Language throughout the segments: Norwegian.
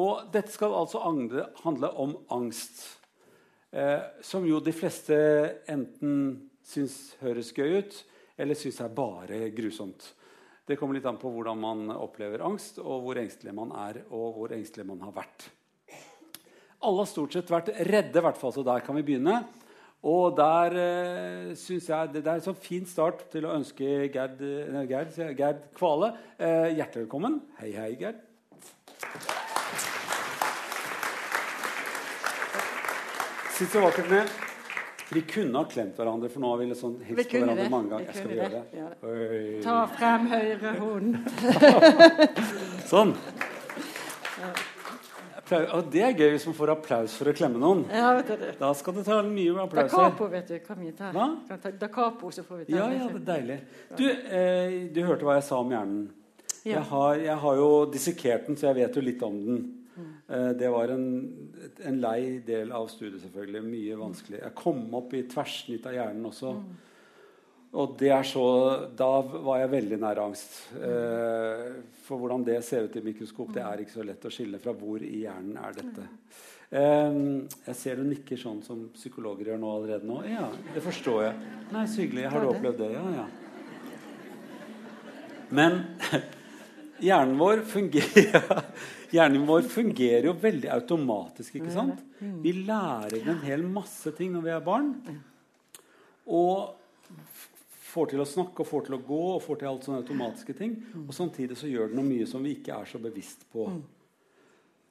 Og dette skal altså handle om angst. Eh, som jo de fleste enten syns høres gøy ut, eller syns er bare grusomt. Det kommer litt an på hvordan man opplever angst, og hvor engstelig man er, og hvor engstelig man har vært. Alle har stort sett vært redde, hvert fall, så der kan vi begynne. Og der eh, syns jeg det, det, er en sånn fin start til å ønske Gerd, nei, Gerd, Gerd Kvale eh, hjertelig velkommen. Hei, hei, Gerd. Sitt så vakkert ned. Vi kunne ha klemt hverandre, for nå har vi sånn hilst på hverandre det. mange ganger. Skal vi gjøre det? Ja. Ta frem høyre hånd. sånn. Og det er gøy hvis man får applaus for å klemme noen. Ja, vet du. Da skal det ta mye applaus. Da capo, vet du. Kan vi ta. Hva? Da capo, så får vi ta. Ja, ja, det er deilig. Du, eh, du hørte hva jeg sa om hjernen. Ja. Jeg, har, jeg, har, jo dissekert den, så jeg vet jo litt om den. Eh, det var en, en, lei del av studiet, selvfølgelig. Mye vanskelig. Jeg kom opp i tverrsnitt av hjernen også. Og det er så, da var jeg veldig nær angst. Eh, for hvordan det ser ut i mikroskop, det er ikke så lett å skille fra hvor i hjernen er dette. Eh, jeg ser du nikker sånn som psykologer gjør nå allerede nå. Ja, det forstår jeg. Nei, så hyggelig. Har du opplevd det? Ja, ja. Men hjernen vår fungerer Hjernen vår fungerer jo veldig automatisk. ikke sant? Vi lærer en hel masse ting når vi er barn. Og får til å snakke og får til å gå og får til alt sånne automatiske ting. Og samtidig så gjør den noe mye som vi ikke er så bevisst på.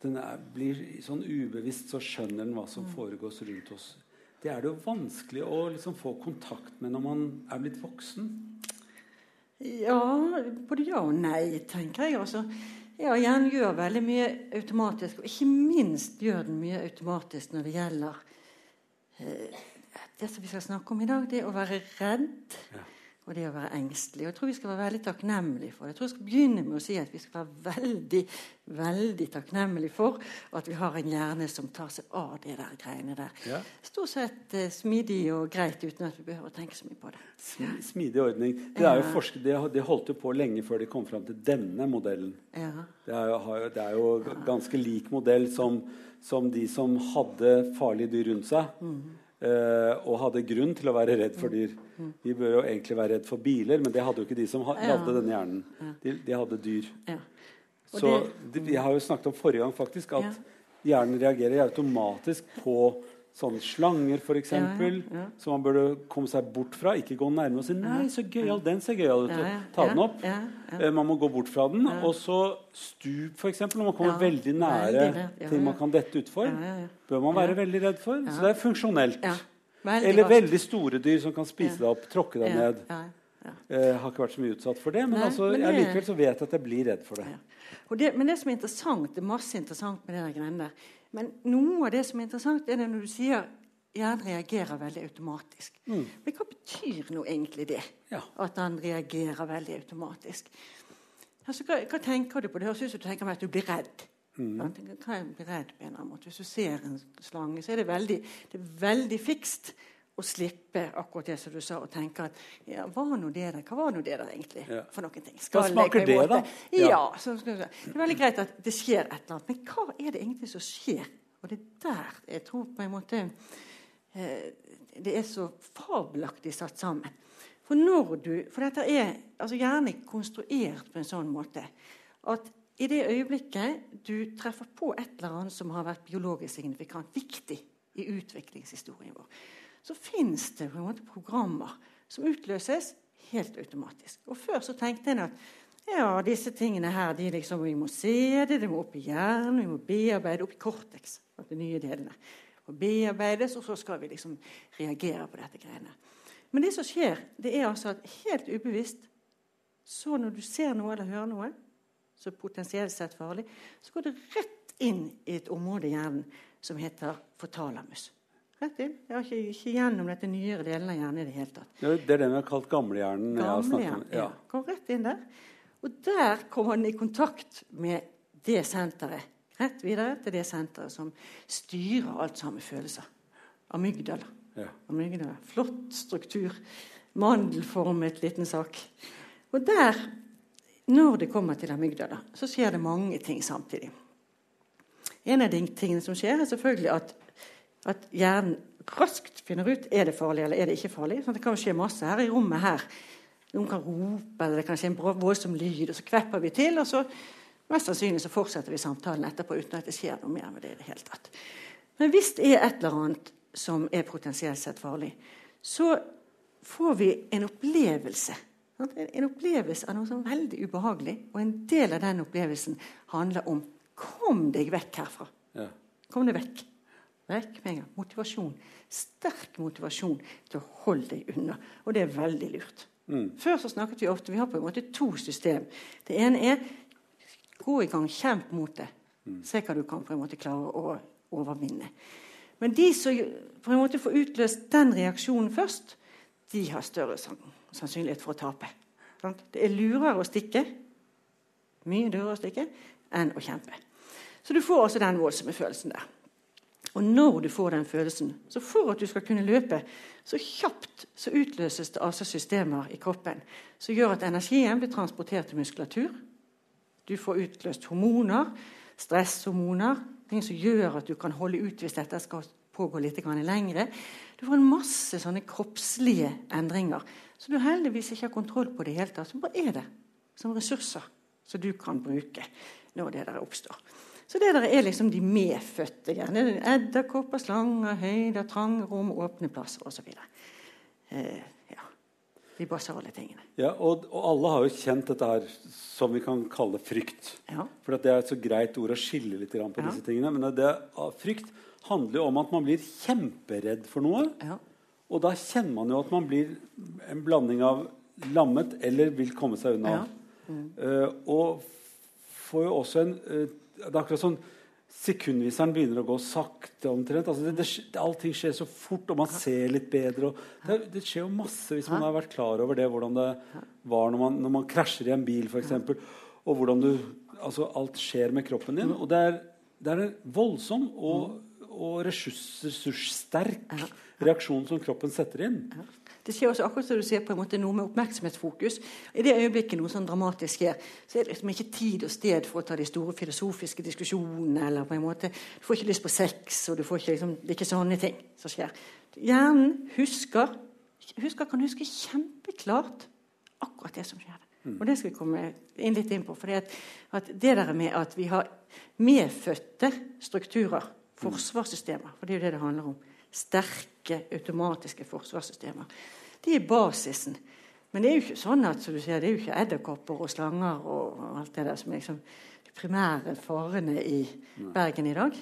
Den er, blir sånn ubevisst så skjønner den hva som foregår rundt oss. Det er det jo vanskelig å liksom få kontakt med når man er blitt voksen. Ja, både ja og nei, tenker jeg. altså. Ja, hjernen gjør veldig mye automatisk, og ikke minst gjør den mye automatisk når det gjelder eh, det som vi skal snakke om i dag, det å være redd ja. Og det å være engstelig. Og jeg tror vi skal være veldig takknemlige for det. Jeg tror jeg skal begynne med å si at vi skal være veldig veldig takknemlige for at vi har en hjerne som tar seg av det der greiene der. Ja. Stort sett eh, smidig og greit uten at vi behøver å tenke så mye på det. Smidig ordning. Det, er jo forsket, det, holdt jo på lenge før de kom fram til denne modellen. Ja. Det, er jo, det, er jo, ganske lik modell som, som de som hadde farlige dyr rundt seg. Mm. eh, og hadde grunn til å være redd for dyr. Vi bør jo egentlig være redd for biler, men det hadde jo ikke de som lagde ja. denne hjernen. De, de hadde dyr. Ja. Så det, Vi har jo snakket om forrige gang faktisk at hjernen reagerer automatisk på sånne slanger, f.eks. Ja, ja, ja. som man burde komme seg bort fra. Ikke gå nærme og si 'Nei, så gøyal. Den ser gøyal ut.' Ta den opp. Eh, man må gå bort fra den. Og så stup, f.eks. Når man kommer veldig nære ting man kan dette utfor. Bør man være veldig redd for. Så det er funksjonelt. Veldig Eller veldig store dyr som kan spise deg opp, tråkke deg ned. Jeg har ikke vært så mye utsatt for det, men, Nei, altså, men det... likevel så vet jeg at jeg blir redd for det. det. Men det som er interessant, det er masse interessant med det der greiene der. Men noe av det som er interessant, er det når du sier hjernen reagerer veldig automatisk. Mm. Men hva betyr nå egentlig det? Ja. At han reagerer veldig automatisk? Altså, hva, hva, tenker du på? Det høres ut som du tenker at du blir redd. Mm. Hva er annen måte? Hvis du ser en slange, så er det veldig, det er veldig fikst å slippe akkurat det som du sa, og tenke at ja, hva, nå det der, hva var nå det der egentlig ja. for noen ting? Skal hva smaker det, da? Ja, ja så, det er veldig greit at det skjer et eller annet. Men hva er det egentlig som skjer? Og det er der jeg tror på en måte eh, det er så fabelaktig satt sammen. For når du, for dette er altså gjerne konstruert på en sånn måte at i det øyeblikket du treffer på et eller annet som har vært biologisk signifikant, viktig i utviklingshistorien vår, så fins det på en måte programmer som utløses helt automatisk. Og Før så tenkte en at ja, disse tingene her, de liksom, vi må se det, det må opp i hjernen, vi må bearbeide opp i cortex. De nye delene. Og bearbeides, og så skal vi liksom reagere på dette greiene. Men det som skjer, det er altså at helt ubevisst så når du ser noe eller hører noe som potensielt sett farlig, så går det rett inn i et område i hjernen som heter fortalamus. Rett inn. Jeg har ikke, ikke gjennom dette nyere delen av hjernen i det hele tatt. Ja, det er den vi har kalt gamlehjernen? Gamlehjernen, ja. ja. Kom rett inn der. Og der kommer den i kontakt med det senteret. Rett videre til det senteret som styrer alt sammen følelser. Amygdala. Ja. amygdala. Flott struktur. Mandelformet liten sak. Og der, når det kommer til amygdala, så skjer det mange ting samtidig. En av de tingene som skjer, er selvfølgelig at, at hjernen raskt finner ut er det farlig eller er det ikke farlig. Sånn det kan skje masse her i rommet her. Noen kan rope, eller det kan skje en voldsom lyd, og så kvepper vi til. og så Mest sannsynlig så fortsetter vi samtalen etterpå uten at det skjer noe mer med det. i det hele tatt. Men hvis det er et eller annet som er potensielt sett farlig, så får vi en opplevelse. En opplevelse av noe som er veldig ubehagelig. Og en del av den opplevelsen handler om Kom deg vekk herfra. Ja. Kom deg vekk. Vekk med en gang. Motivasjon. Sterk motivasjon til å holde deg unna. Og det er veldig lurt. Mm. Før så snakket vi ofte Vi har på en måte to system. Det ene er gå i gang, kjemp mot det. Mm. Se hva du kan på en måte klare å overvinne. Men de som på en måte får utløst den reaksjonen først, de har større sannsynlighet for å tape. Det er lurere å stikke mye dyrere å stikke enn å kjempe. Så du får altså den voldsomme følelsen der. Og når du får den følelsen, så for at du skal kunne løpe, så kjapt så utløses det altså systemer i kroppen som gjør at energien blir transportert til muskulatur. Du får utløst hormoner, stresshormoner, ting som gjør at du kan holde ut hvis dette skal pågå litt lengre. Du får en masse sånne kroppslige endringer som du heldigvis ikke har kontroll på det hele tatt. Som bare er det som ressurser som du kan bruke når det der oppstår. Så det der er liksom de medfødte. gjerne Edderkopper, slanger, høyder, trange rom, åpne plasser osv. Eh, ja. De basale tingene. Ja, og, og, alle har jo kjent dette her som vi kan kalle frykt. Ja. For det er et så greit ord å skille litt på ja. disse tingene. Men det, frykt handler jo om at man blir kjemperedd for noe. Ja. Og da kjenner man jo at man blir en blanding av lammet eller vil komme seg unna. Ja. Mm. Uh, og får jo også en uh, Det er akkurat sånn Sekundviseren begynner å gå sakte omtrent. Altså det, det, allting skjer så fort, og man ser litt bedre. Det, det, skjer jo masse hvis man har vært klar over det, hvordan det var når man, når man krasjer i en bil, f.eks. Og hvordan du Altså, alt skjer med kroppen din. Og det er, det er en voldsom og og ressurssterk ja. Reaksjon som kroppen setter inn. Ja. Det skjer også akkurat som du sier på en måte noe med oppmerksomhetsfokus. I det øyeblikket noe sånn dramatisk skjer, så er det liksom ikke tid og sted for å ta de store filosofiske diskusjonene. eller på en måte, Du får ikke lyst på sex, og du får ikke, liksom, det er ikke sånne ting som skjer. Hjernen husker, husker kan huske kjempeklart akkurat det som skjer. Mm. Og det skal vi komme inn litt inn på. For at, at det der med at vi har medfødte strukturer forsvarssystemer. For det er jo det det handler om. Sterke, automatiske forsvarssystemer. De er basisen. Men det er jo ikke sånn at så du sier, det er jo ikke edderkopper og slanger og, alt det der som er liksom de primære farene i Bergen i dag.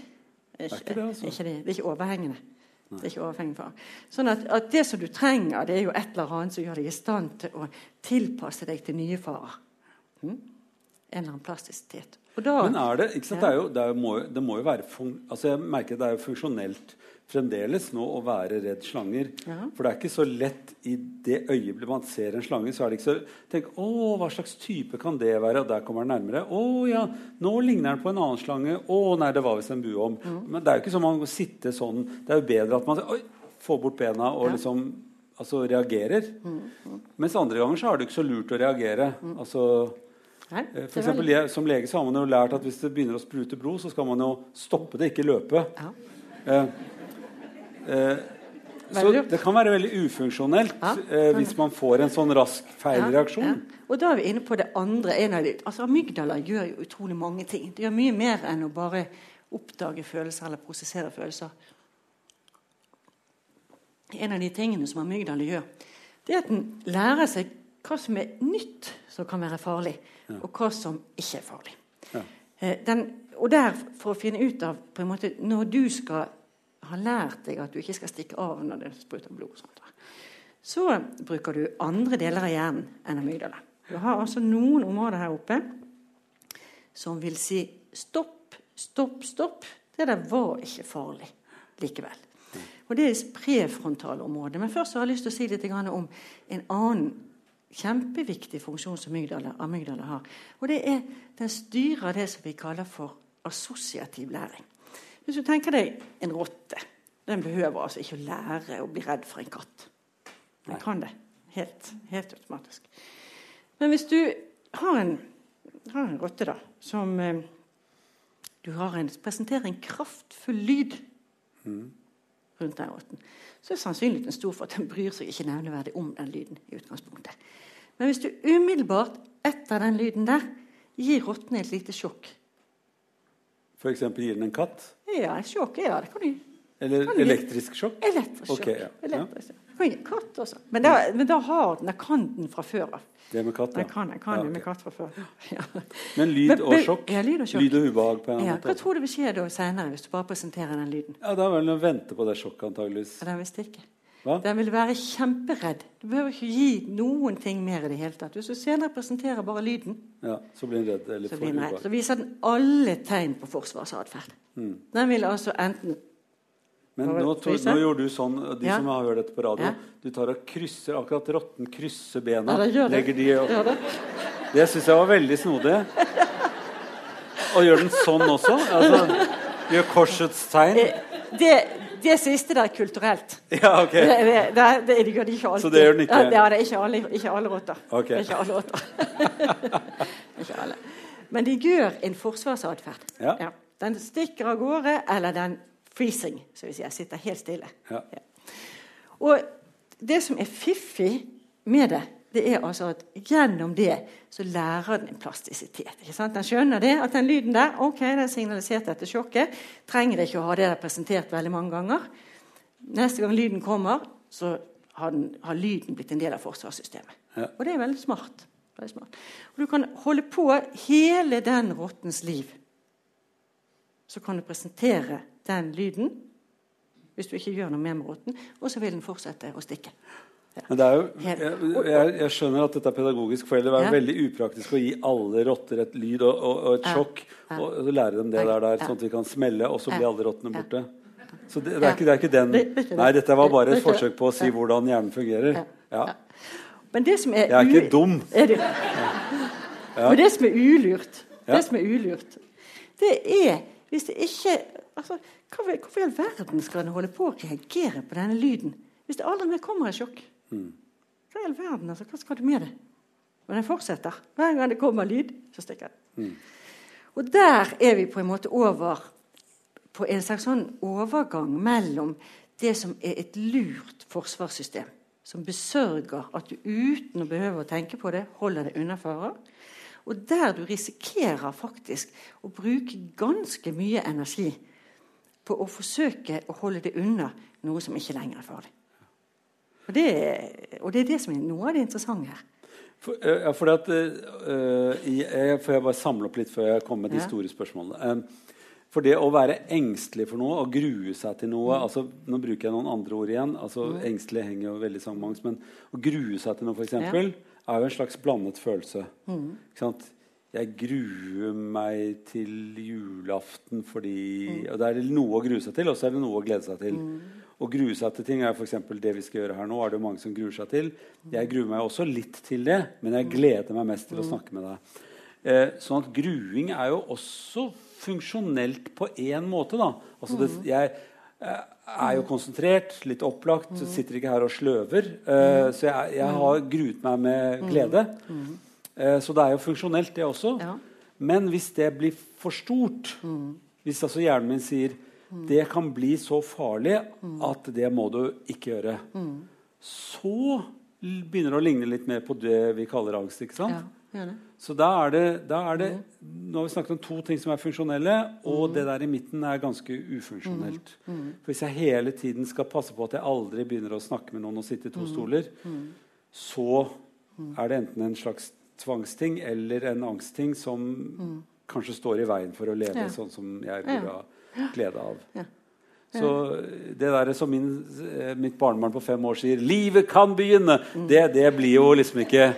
Det er ikke, det, altså. ikke det. det er ikke overhengende. Det er ikke overhengende fare. Sånn at, at, det som du trenger, det er jo et eller annet som gjør deg i stand til å tilpasse deg til nye farer. Hm? En eller annen plastisitet. Da, Men er det ikke sant? Det, er jo, det, er jo, må, det, må, jo være altså Jeg merker det er jo funksjonelt fremdeles nå å være redd slanger. Ja. For det er ikke så lett i det øyeblikket man ser en slange, så er det ikke så Tenk å, hva slags type kan det være? Og der kommer den nærmere. Å ja, nå ligner den på en annen slange. Å nei, det var visst en buom. Mm. Men det er jo ikke sånn man må sitte sånn. Det er jo bedre at man oi, får bort bena og ja. liksom altså reagerer. Mm. Mm. Mens andre ganger så er det ikke så lurt å reagere. Mm. Altså Nei, eh, for eksempel, som lege så har man jo lært at hvis det begynner å sprute blod, så skal man jo stoppe det, ikke løpe. Ja. Eh, eh, så det kan være veldig ufunksjonelt ja. eh, hvis man får en sånn rask feilreaksjon. Ja. Og da er vi inne på det andre. De, altså Amygdala gjør jo utrolig mange ting. Det gjør mye mer enn å bare oppdage følelser eller prosessere følelser. En av de tingene som amygdala gjør, det er at den lærer seg hva som er nytt som kan være farlig ja. og hva som ikke er farlig. Ja. Eh, den, og der, for å finne ut av på en måte, Når du skal ha lært deg at du ikke skal stikke av når det spruter blod, og sånt, så bruker du andre deler av hjernen enn amygdala. Du har altså noen områder her oppe som vil si stopp, stopp, stopp. Det der var ikke farlig likevel. Og Det er prefrontale området. Men først har jeg lyst til å si litt om en annen kjempeviktig funksjon som amygdala, amygdala har. Og det er Den styrer det som vi kaller for assosiativ læring. Hvis du tenker deg en rotte Den behøver altså ikke å lære å bli redd for en katt. Den kan det helt, helt automatisk. Men hvis du har en, har en rotte da, som eh, du en, presenterer en kraftfull lyd mm. rundt den rotten, så er sannsynligheten stor for at den bryr seg ikke nevneverdig om den lyden. i utgangspunktet. Men hvis du umiddelbart etter den lyden der gir rottene et lite sjokk F.eks. gir den en katt? Ja, sjokk. ja, det kan du Eller elektrisk sjokk? Elektrisk sjokk. Okay, ja. elektrisk. Ja. Katt også. Men da, men da har den, kan den fra før av. Det med katt, ja. Den kan, den kan ja, okay. med katt fra før. Ja. Men lyd og sjokk? Ja, lyd og, sjokk. lyd og ubehag på en ja, Hva tror du vil skje da senere, hvis du bare presenterer den lyden? Ja, Da vil den vente på det sjokket, antageligvis. Ja, den visste ikke. Hva? Den vil være kjemperedd. Du behøver ikke gi noen ting mer i det hele tatt. Hvis du senere presenterer bare lyden, ja, så blir den redd. Eller så, blir den redd. så viser den alle tegn på forsvarsatferd. Mm. Den vil altså enten men nå, to, nå, gjorde du sånn, de ja. som har hørt dette på radio, ja. du tar og krysser akkurat rotten krysser bena. Ja, legger de opp. Det, det syns jeg var veldig snodig. Og gjør den sånn også? Altså, gjør korsets tegn? Eh, det, det siste der er kulturelt. Ja, ok. Det, det, det, det, gjør de ikke alltid. Så det gjør den ikke? Ja, det er ikke alle, ikke alle rotter. Okay. Ikke alle rotter. ikke alle. Men de gjør en forsvarsatferd. Ja. Ja. Den stikker av gårde, eller den freezing, som vi sier. Sitter helt stille. Ja. Ja. Og det som er fiffig med det, det er altså at gjennom det så lærer den en plastisitet. Den skjønner det, at den lyden der ok, den er signalisert etter sjokket. Trenger ikke å ha det presentert veldig mange ganger. Neste gang lyden kommer, så har, den, har lyden blitt en del av forsvarssystemet. Ja. Og det er veldig smart. veldig smart. Og Du kan holde på hele den rottens liv. Så kan du presentere den lyden hvis du ikke gjør noe mer med rotten, og så vil den fortsette å stikke. Men det er jo, jeg, jeg, skjønner at dette er pedagogisk, for det er ja. veldig upraktisk å gi alle rotter et lyd og, og, og et sjokk, ja. og, og, lære dem det der, der sånn at vi kan smelle, og så blir alle rottene borte. Så det, det, er ikke, det, er ikke, den Nei, dette var bare et forsøk på å si hvordan hjernen fungerer. Ja. Men det som er Jeg er ikke dum. Er det, Men det som er ulurt, det som er ulurt, det er hvis det ikke altså, Hvorfor i all verden skal en holde på å reagere på denne lyden hvis det aldri mer kommer et sjokk? Mm. Hva i all verden, altså, hva skal du med det? Og den fortsetter. Hver gang det kommer lyd, så stikker den. Mm. Og der er vi på en måte over på en slags sånn overgang mellom det som er et lurt forsvarssystem, som besørger at du uten å behøve å tenke på det, holder deg unna farer, og der du risikerer faktisk å bruke ganske mye energi på å forsøke å holde det unna noe som ikke lenger er farlig. Og det, og det er det som er noe av det interessante her. For, ja, for at, uh, jeg, får jeg bare samle opp litt før jeg kommer med de ja. store spørsmålene. Um, for det å være engstelig for noe og grue seg til noe mm. altså, Nå bruker jeg noen andre ord igjen. altså mm. Engstelig henger jo veldig sammen Men å grue seg til noe, f.eks.. er jo en slags blandet følelse. Mm. Jeg gruer meg til julaften fordi mm. og Det er noe å grue seg til, og så er det noe å glede seg til. Mm. Å grue seg til ting er f.eks. det vi skal gjøre her nå. er det mange som gruer seg til. Jeg gruer meg også litt til det, men jeg gleder meg mest til å mm. snakke med deg. Eh, sånn at gruing er jo også funksjonelt på én måte. da. Altså det, mm. jeg er jo konsentrert, litt opplagt, mm. sitter ikke her og sløver. Eh, så jeg, jeg, har gruet meg med glede. Eh, så det er jo funksjonelt, det også. Ja. Men hvis det blir for stort, mm. hvis altså hjernen min sier mm. det kan bli så farlig mm. at det må du ikke gjøre, mm. så begynner det å ligne litt mer på det vi kaller angst. ikke sant? Ja, så da er det, da er det mm. Nå har vi snakket om to ting som er funksjonelle, og mm. det der i midten er ganske ufunksjonelt. For Hvis jeg hele tiden skal passe på at jeg aldri begynner å snakke med noen og sitte i to stoler, så er det enten en slags tvangsting eller en angstting som mm. kanskje står i veien for å leve ja. sånn som jeg burde ha glede av. Ja. Så det der som min, eh, mitt barnebarn på fem år sier 'Livet kan begynne', mm. det, det, blir jo liksom ikke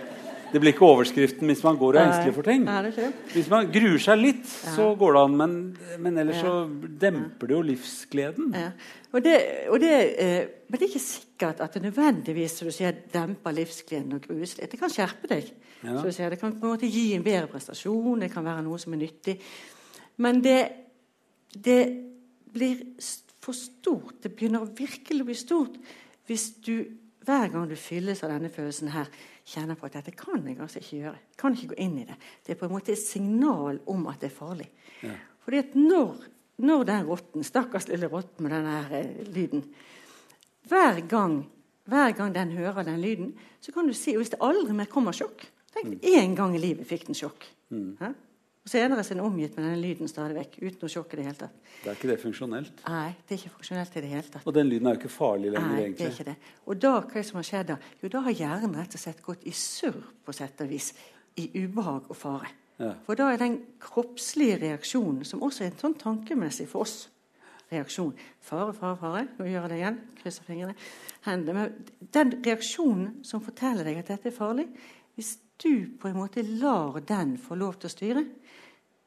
det blir ikke overskriften hvis man går og er engstelig for ting. Hvis man gruer seg litt, så går det an, men, men ellers så demper det jo livsgleden. Og det, og det, eh, men det er ikke sikkert at det nødvendigvis som du sier, demper livsgleden og grues litt. Det kan skjerpe deg. Ja. Det kan på en måte gi en bedre prestasjon, det kan være noe som er nyttig. Men det, det blir for stort. Det begynner virkelig å bli stort hvis du hver gang du fylles av denne følelsen her, kjenner på at dette kan jeg altså ikke gjøre. Jeg kan ikke gå inn i det. Det er på en måte et signal om at det er farlig. Ja. Fordi at når, når den rotten, stakkars lille rotten med denne eh, lyden hver gang, hver gang den hører den lyden, så kan du si og Hvis det aldri mer kommer sjokk Tenk én gang i livet fikk den sjokk. Mm. Og Senere er den omgitt med denne lyden stadig vekk. uten å sjokke det hele tatt. Det er ikke det funksjonelt? Nei, det er ikke funksjonelt i det hele tatt. Og den lyden er jo ikke farlig lenger? Nei, egentlig. det er ikke det. Og da, hva er det som har skjedd da? Jo, da har hjernen rett og slett gått i surr, på sett og vis. I ubehag og fare. Ja. For da er den kroppslige reaksjonen, som også er en sånn tankemessig for oss reaksjon Fare, fare, fare. Nå gjør jeg det igjen. Krysser fingrene. Hendene. Men den reaksjonen som forteller deg at dette er farlig Hvis du på en måte lar den få lov til å styre,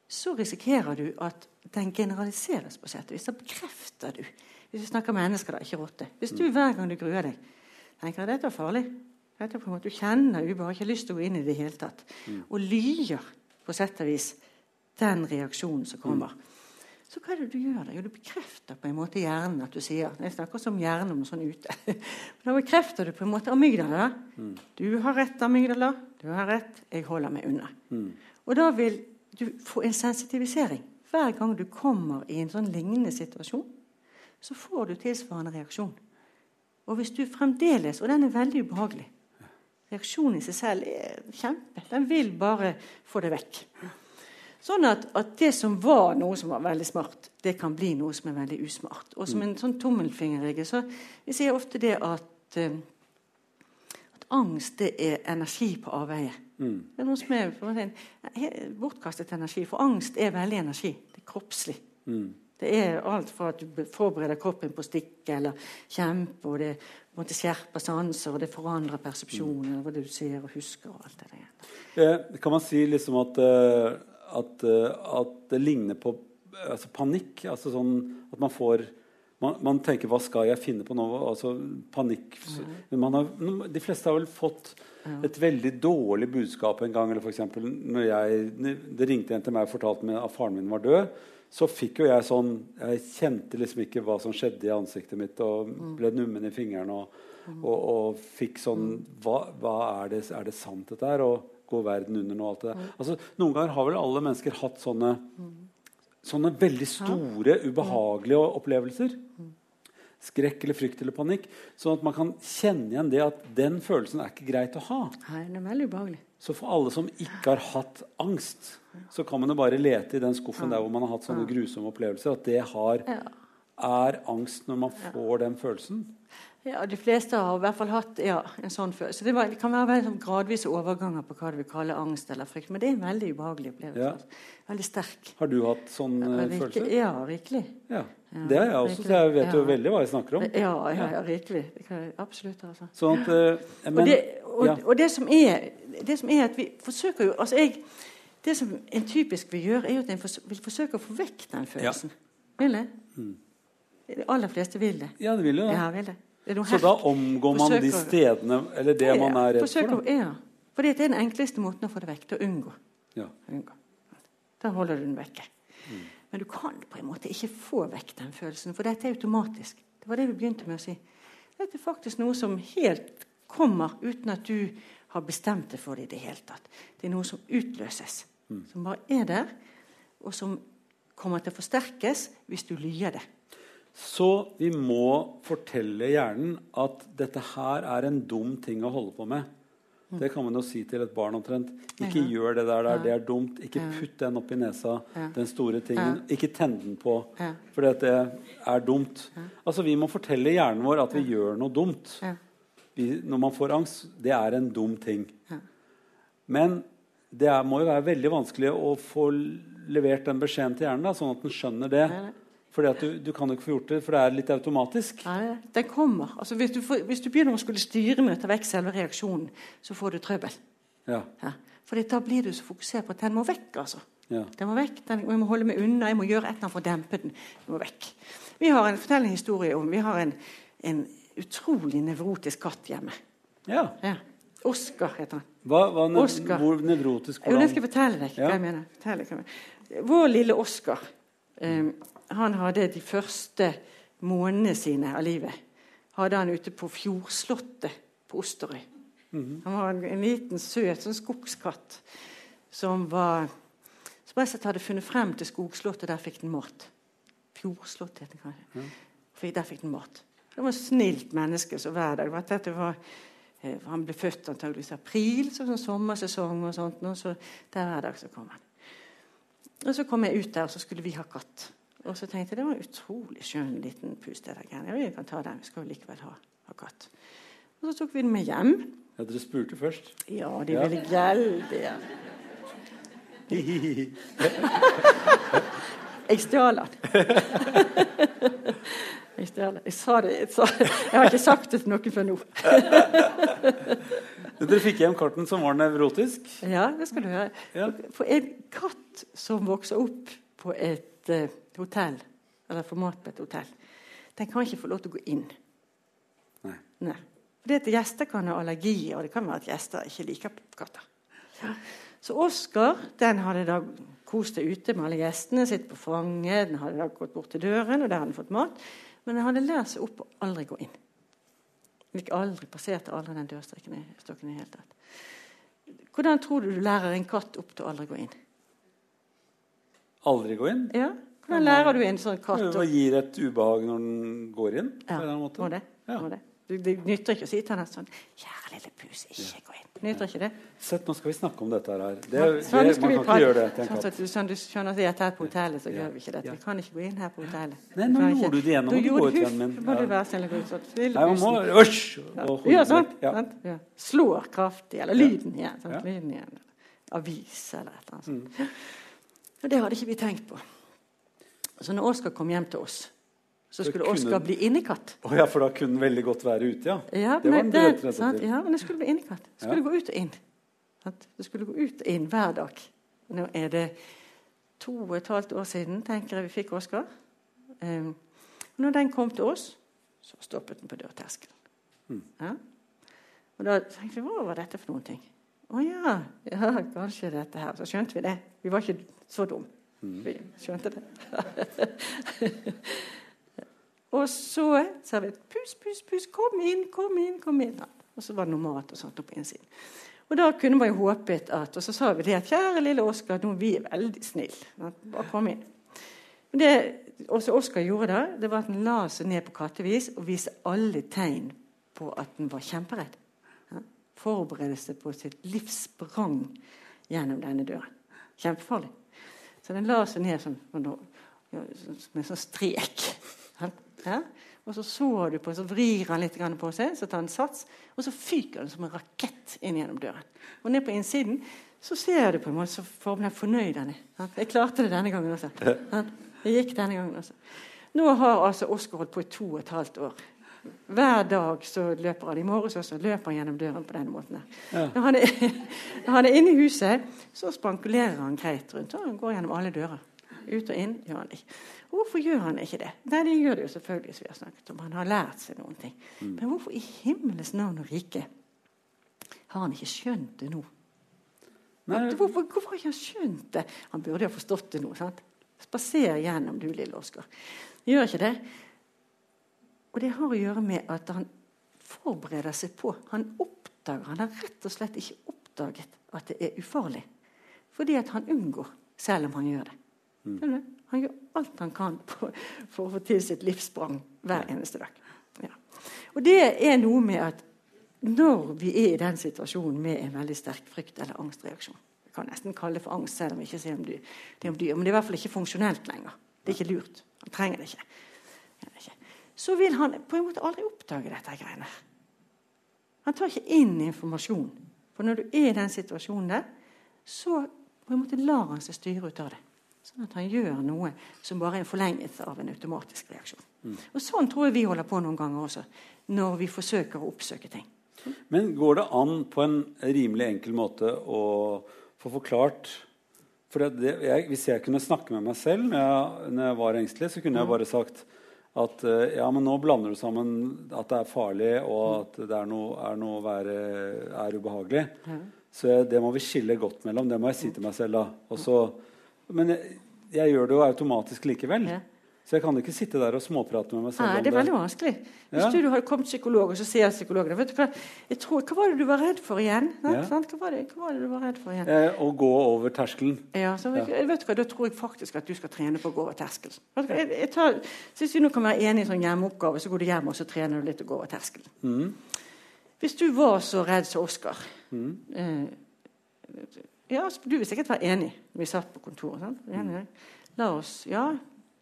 så risikerer du at den generaliseres på sett og vis. Da bekrefter du. Hvis vi snakker mennesker, da, ikke rotte. Hvis du hver gang du gruer deg, tenker at dette er farlig dette er på en måte, Du kjenner ubehag, ikke lyst til å gå inn i det i hele tatt. Mm. Og lyer på sett og vis den reaksjonen som kommer. Mm. Så hva er det du gjør? Jo, du bekrefter på en måte hjernen at du sier Jeg snakker også om hjernen om sånn ute. Men da bekrefter du på en måte amygdala. Mm. Du har rett, amygdala. Du har rett. Jeg holder meg unna. Mm. Og da vil du får en sensitivisering. Hver gang du kommer i en sånn lignende situasjon, så får du tilsvarende reaksjon. Og hvis du fremdeles Og den er veldig ubehagelig. Reaksjonen i seg selv er kjempe. Den vil bare få det vekk. Sånn at, at, det som var noe som var veldig smart, det kan bli noe som er veldig usmart. Og som en sånn tommelfingerregel så vi sier ofte det at, at angst det er energi på avveie. Mm. Det er noe som er bortkastet energi. For angst er veldig energi. Det er kroppslig. Mm. Det er alt fra at du forbereder kroppen på å stikke eller kjempe, og det måte, skjerper sanser, og det forandrer persepsjonen, mm. hva du ser og husker. og alt det der. Eh, kan man si liksom at, uh, at, uh, at det ligner på altså panikk? Altså sånn at man får man, man, tenker 'hva skal jeg finne på nå?' Altså panikk. Har, de fleste har vel fått et veldig dårlig budskap en gang. eller for eksempel, når jeg, Det ringte en til meg og fortalte meg at faren min var død. Så fikk jo jeg sånn Jeg kjente liksom ikke hva som skjedde i ansiktet mitt, og mm. ble nummen i fingrene og, mm. og, og fikk sånn mm. hva, hva, er, det, er det sant, dette her? Og går verden under nå? alt det der. Altså, Noen ganger har vel alle mennesker hatt sånne sånne veldig store, ubehagelige opplevelser. Skrekk eller frykt eller panikk. Sånn at man kan kjenne igjen det at den følelsen er ikke greit å ha. Nei, den er veldig ubehagelig. Så for alle som ikke har hatt angst, så kan man jo bare lete i den skuffen der hvor man har hatt sånne grusomme opplevelser, at det har, er angst når man får den følelsen. Ja, De fleste har i hvert fall hatt ja, en sånn følelse. Det, var, det kan være sånn gradvise overganger på hva du vil kalle angst eller frykt. Men det er en veldig ubehagelig opplevelse. Ja. Veldig sterk. Har du hatt sånn eh, følelse? Ja, rikelig. Ja. Det har jeg også, så jeg vet jo veldig hva jeg snakker om. Ja, ja, ja rikelig. Absolutt. Altså. Sånn at, uh, men, og, det, og, og det, som er, det som er at vi forsøker jo altså jeg, Det som en typisk vil gjøre, er jo at en vil forsøke å få vekk den følelsen. Vil det? Mm. De aller fleste vil det. Ja, det vil jo det. Ja, vil det. Så da omgår man de stedene, eller det ja, man er redd for? Da. Ja. For det er den enkleste måten å få det vekk. Til å unngå. Ja. unngå. Da holder du den vekke. Mm. Men du kan på en måte ikke få vekk den følelsen, for dette er automatisk. Det var det vi begynte med å si. Dette er faktisk noe som helt kommer uten at du har bestemt deg for det i det hele tatt. Det er noe som utløses, mm. som bare er der, og som kommer til å forsterkes hvis du lyer det. Så vi må fortelle hjernen at dette her er en dum ting å holde på med. Det kan man jo si til et barn omtrent. Ikke ja. gjør det der, der, det er dumt. Ikke putt den opp i nesa, ja. den store tingen. Ikke tenn den på, ja. for det er dumt. Altså, Vi må fortelle hjernen vår at vi gjør noe dumt. Vi, når man får angst, det er en dum ting. Men det er, må jo være veldig vanskelig å få levert den beskjeden til hjernen, da, sånn at den skjønner det. Fordi at du, du, kan jo ikke få gjort det, for det er litt automatisk. Nei, den kommer. Altså, hvis, du får, hvis, du begynner å skulle styre med å ta vekk selve reaksjonen, så får du trøbbel. Ja. Ja. For da blir du så fokusert på at den må vekk. altså. Ja. Den må vekk, den, Jeg må holde meg unna, jeg må gjøre et eller annet for å dempe den. Den må vekk. Vi har en fortellende historie om Vi har en, en utrolig nevrotisk katt hjemme. Ja. ja. Oskar heter han. Hva, hva nev Oscar. Hvor nevrotisk Hvordan? Jeg skal fortelle deg hva jeg mener. Deg, hva jeg mener. Vår lille Oskar um, han hadde de første månedene sine av livet hadde han ute på Fjordslottet på Osterøy. Mm. Han var en, en, liten, søt sånn skogskatt som, var, Så Brexit hadde funnet frem til skogslottet, der fikk den mat. Fjordslottet heter det kanskje. Ja. Der fikk den mat. Det var et snilt menneske så hver dag. Dette var, eh, han ble født antageligvis i april, så sånn sommersesong og sånt. Og så der hver dag så kom han. Og så kom jeg ut der, og så skulle vi ha katt. Og så tenkte jeg det var en utrolig skjønn liten pus. det der. Ja, vi kan ta den, vi skal jo likevel ha, ha katt. Og så tok vi den med hjem. Ja, Dere spurte først? Ja, de ville veldig ja. jeg stjal den. jeg stjal den. Jeg sa det jeg, sa, jeg har ikke sagt det til noen før nå. Dere fikk hjem katten som var nevrotisk? Ja, det skal du høre. Ja. For en katt som vokser opp på et uh, hotell, eller få mat på et hotell, den kan ikke få lov til å gå inn. Nei. Nei. Fordi at Gjester kan ha allergier, og det kan være at gjester ikke liker katter. Ja. Så Oskar den hadde da kost seg ute med alle gjestene, sitt på fanget, den hadde da gått bort til døren, og der hadde han fått mat. Men den hadde lært seg opp å aldri gå inn. Gikk aldri, passerte aldri den dørstokken i det hele tatt. Hvordan tror du du lærer en katt opp til å aldri gå inn? Aldri gå inn? Ja, Hvordan lærer du en sånn katt? Hva gir et ubehag når den går inn? Ja, må det. Må det. Du, det nytter ikke å si til henne sånn 'Kjære lille pus, ikke gå inn.' Nytter ikke det? Sett, nå skal vi snakke om dette her. Det, det, sånn, man kan ikke gjøre det til en katt. Sånn, sånn, du skjønner at jeg er på hotellet, så gjør vi ikke dette. Vi kan ikke gå inn her på hotellet. Nei, nå gjorde du det igjen. Nå må du gå ut igjen. min. må du være snill og gå ut sånn. Nei, man må Øsj! Ja, sånn. Ja. Slår kraftig. Eller lyden igjen. Sånn, lyden igjen. Avis eller et eller annet. Mm. Og det hadde ikke vi tenkt på. Så når Oskar kom hjem til oss så skulle kunne... Oskar bli innekatt. Oh, ja, For da kunne den veldig godt være ute, ja? Ja, det men, det, sant? ja, men det skulle bli innekatt. Det skulle ja. gå ut og inn. Det skulle gå ut og inn hver dag. Nå er det to og et halvt år siden tenker jeg vi fikk Oskar. Um, når den kom til oss, så stoppet den på dørterskelen. Mm. Ja? Og da tenkte vi hva var dette for noen ting? Å ja, ja, kanskje dette her. Så skjønte vi det. Vi var ikke så dumme. Mm. Vi skjønte det. Og så sa vi 'pus, pus, pus, kom inn, kom inn', kom inn. Og så var det noe mat og sånt på innsiden. Og da kunne man jo håpet at, Og så sa vi det at 'kjære lille Oskar, nå vi er veldig snille. Bare kom inn'. Men det også Oskar gjorde da, det var at han la seg ned på kattevis og viste alle tegn på at han var kjemperedd. Ja? Forberedte seg på sitt livs sprang gjennom denne døren. Kjempefarlig. Så den la seg ned sånn, med en sånn strek. Ja? Og så så du på, så vrir han litt på seg, så tar han sats, og så fyker han som en rakett inn gjennom døren. Og ned på innsiden så ser du på en måte så formelig fornøyd han er. Jeg klarte det denne gangen også. Jeg gikk denne gangen også. Nå har altså Oskar holdt på i to og et halvt år. Hver dag så løper han. I morges også løper han gjennom døren på denne måten. Ja. Når, han er, når han er inne i huset, så spankulerer han greit rundt. og Han går gjennom alle dører. Ut og inn gjør han ikke. Hvorfor gjør han ikke det? Nei, det gjør det jo selvfølgelig, som vi har snakket om. Han har lært seg noen ting. Mm. Men hvorfor i himmelens navn og rike har han ikke skjønt det nå? Hvorfor, hvorfor, har ikke han skjønt det? Han burde jo ha forstått det nå. sant? Spaser gjennom, du lille Oskar. Gjør ikke det? Og det har å gjøre med at han forbereder seg på Han oppdager, han har rett og slett ikke oppdaget at det er ufarlig. Fordi at han unngår, selv om han gjør det. Mm. Han gjør alt han kan for, for å få til sitt livssprang hver eneste dag. Ja. Og det er noe med at når vi er i den situasjonen med en veldig sterk frykt- eller angstreaksjon Vi kan nesten kalle det for angst, selv om vi ikke ser om dyr, det om dyr. Men det er i hvert fall ikke funksjonelt lenger. Det er ikke lurt. Han trenger det ikke. Så vil han på en måte aldri oppdage dette greiene. Han tar ikke inn informasjon. For når du er i den situasjonen der, så på en måte lar han seg styre ut av det. Sånn at han gjør noe som bare er en forlengelse av en automatisk reaksjon. Mm. Og Sånn tror jeg vi holder på noen ganger også, når vi forsøker å oppsøke ting. Men går det an på en rimelig enkel måte å få forklart for det, jeg, Hvis jeg kunne snakke med meg selv når jeg, når jeg var engstelig, så kunne jeg mm. bare sagt at eh, ja, men nå blander du sammen at det er farlig, og mm. at det er noe, er noe å være er ubehagelig. Så det må vi skille godt mellom. Det må jeg si til meg selv. da. Også, men jeg, jeg, gjør det jo automatisk likevel. Ja. Så jeg kan ikke sitte der og småprate med meg selv Nei, det er veldig vanskelig. Hvis ja. du, du hadde kommet psykolog, og så sier psykologen vet du hva, jeg tror, hva var det du var redd for igjen? Ja. Hva, var det, hva, var det, du var redd for igjen? Eh, å gå over terskelen. Ja, så, ja. vet du hva, Da tror jeg faktisk at du skal trene på å gå over terskelen. Jeg, jeg tar, hvis vi nå kan være enige i sånn hjemmeoppgave, så går du hjem og så trener du litt å gå over terskelen. Mm. Hvis du var så redd som Oskar mm. eh, ja, Du vil sikkert være enig. Vi satt på kontoret. Sant? Enig. La oss Ja,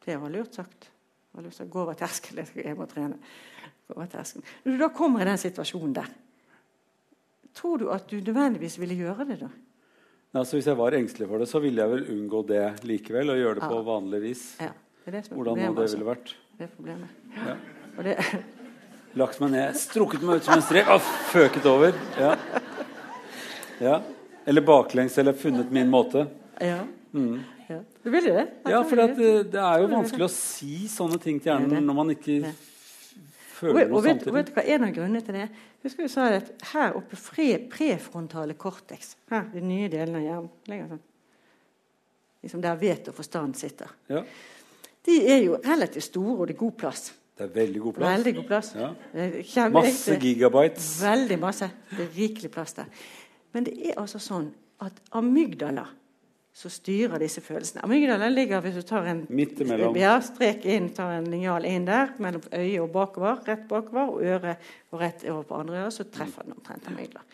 det var lurt sagt. Jeg har lyst til å gå over terskelen. Jeg må trene. Gå over terskelen. Når du da kommer i den situasjonen der, tror du at du nødvendigvis ville gjøre det da? Altså, hvis jeg var engstelig for det, så ville jeg vel unngå det likevel. Og gjøre det ja. på vanlig vis. Ja. Det det Hvordan nå det ville vært. Det er problemet. Ja. Det... Lagt meg ned, strukket meg ut som en strek og føket over. Ja. ja. Eller baklengs, eller funnet min måte. Ja. Mm. Ja. Du vil det? Ja, for det, eh, det, er jo vanskelig å si sånne ting til hjernen når man ikke føler noe samtidig. Og vet du hva En av grunnene til det Husker vi sa at her oppe fre, prefrontale cortex, her, de nye delene av hjernen sånn. liksom Der vet og forstand sitter. Ja. De er jo relativt store, og det er god plass. Det er veldig god plass. Veldig god plass. Ja. Masse gigabytes. Veldig masse. Det er rikelig plass der. Men det er altså sånn at amygdala som styrer disse følelsene. Amygdala ligger hvis du tar en ja, strek inn, tar en linjal inn der, mellom øyet og bakover, rett bakover, og øret og rett over på andre øre, så treffer den omtrent amygdala.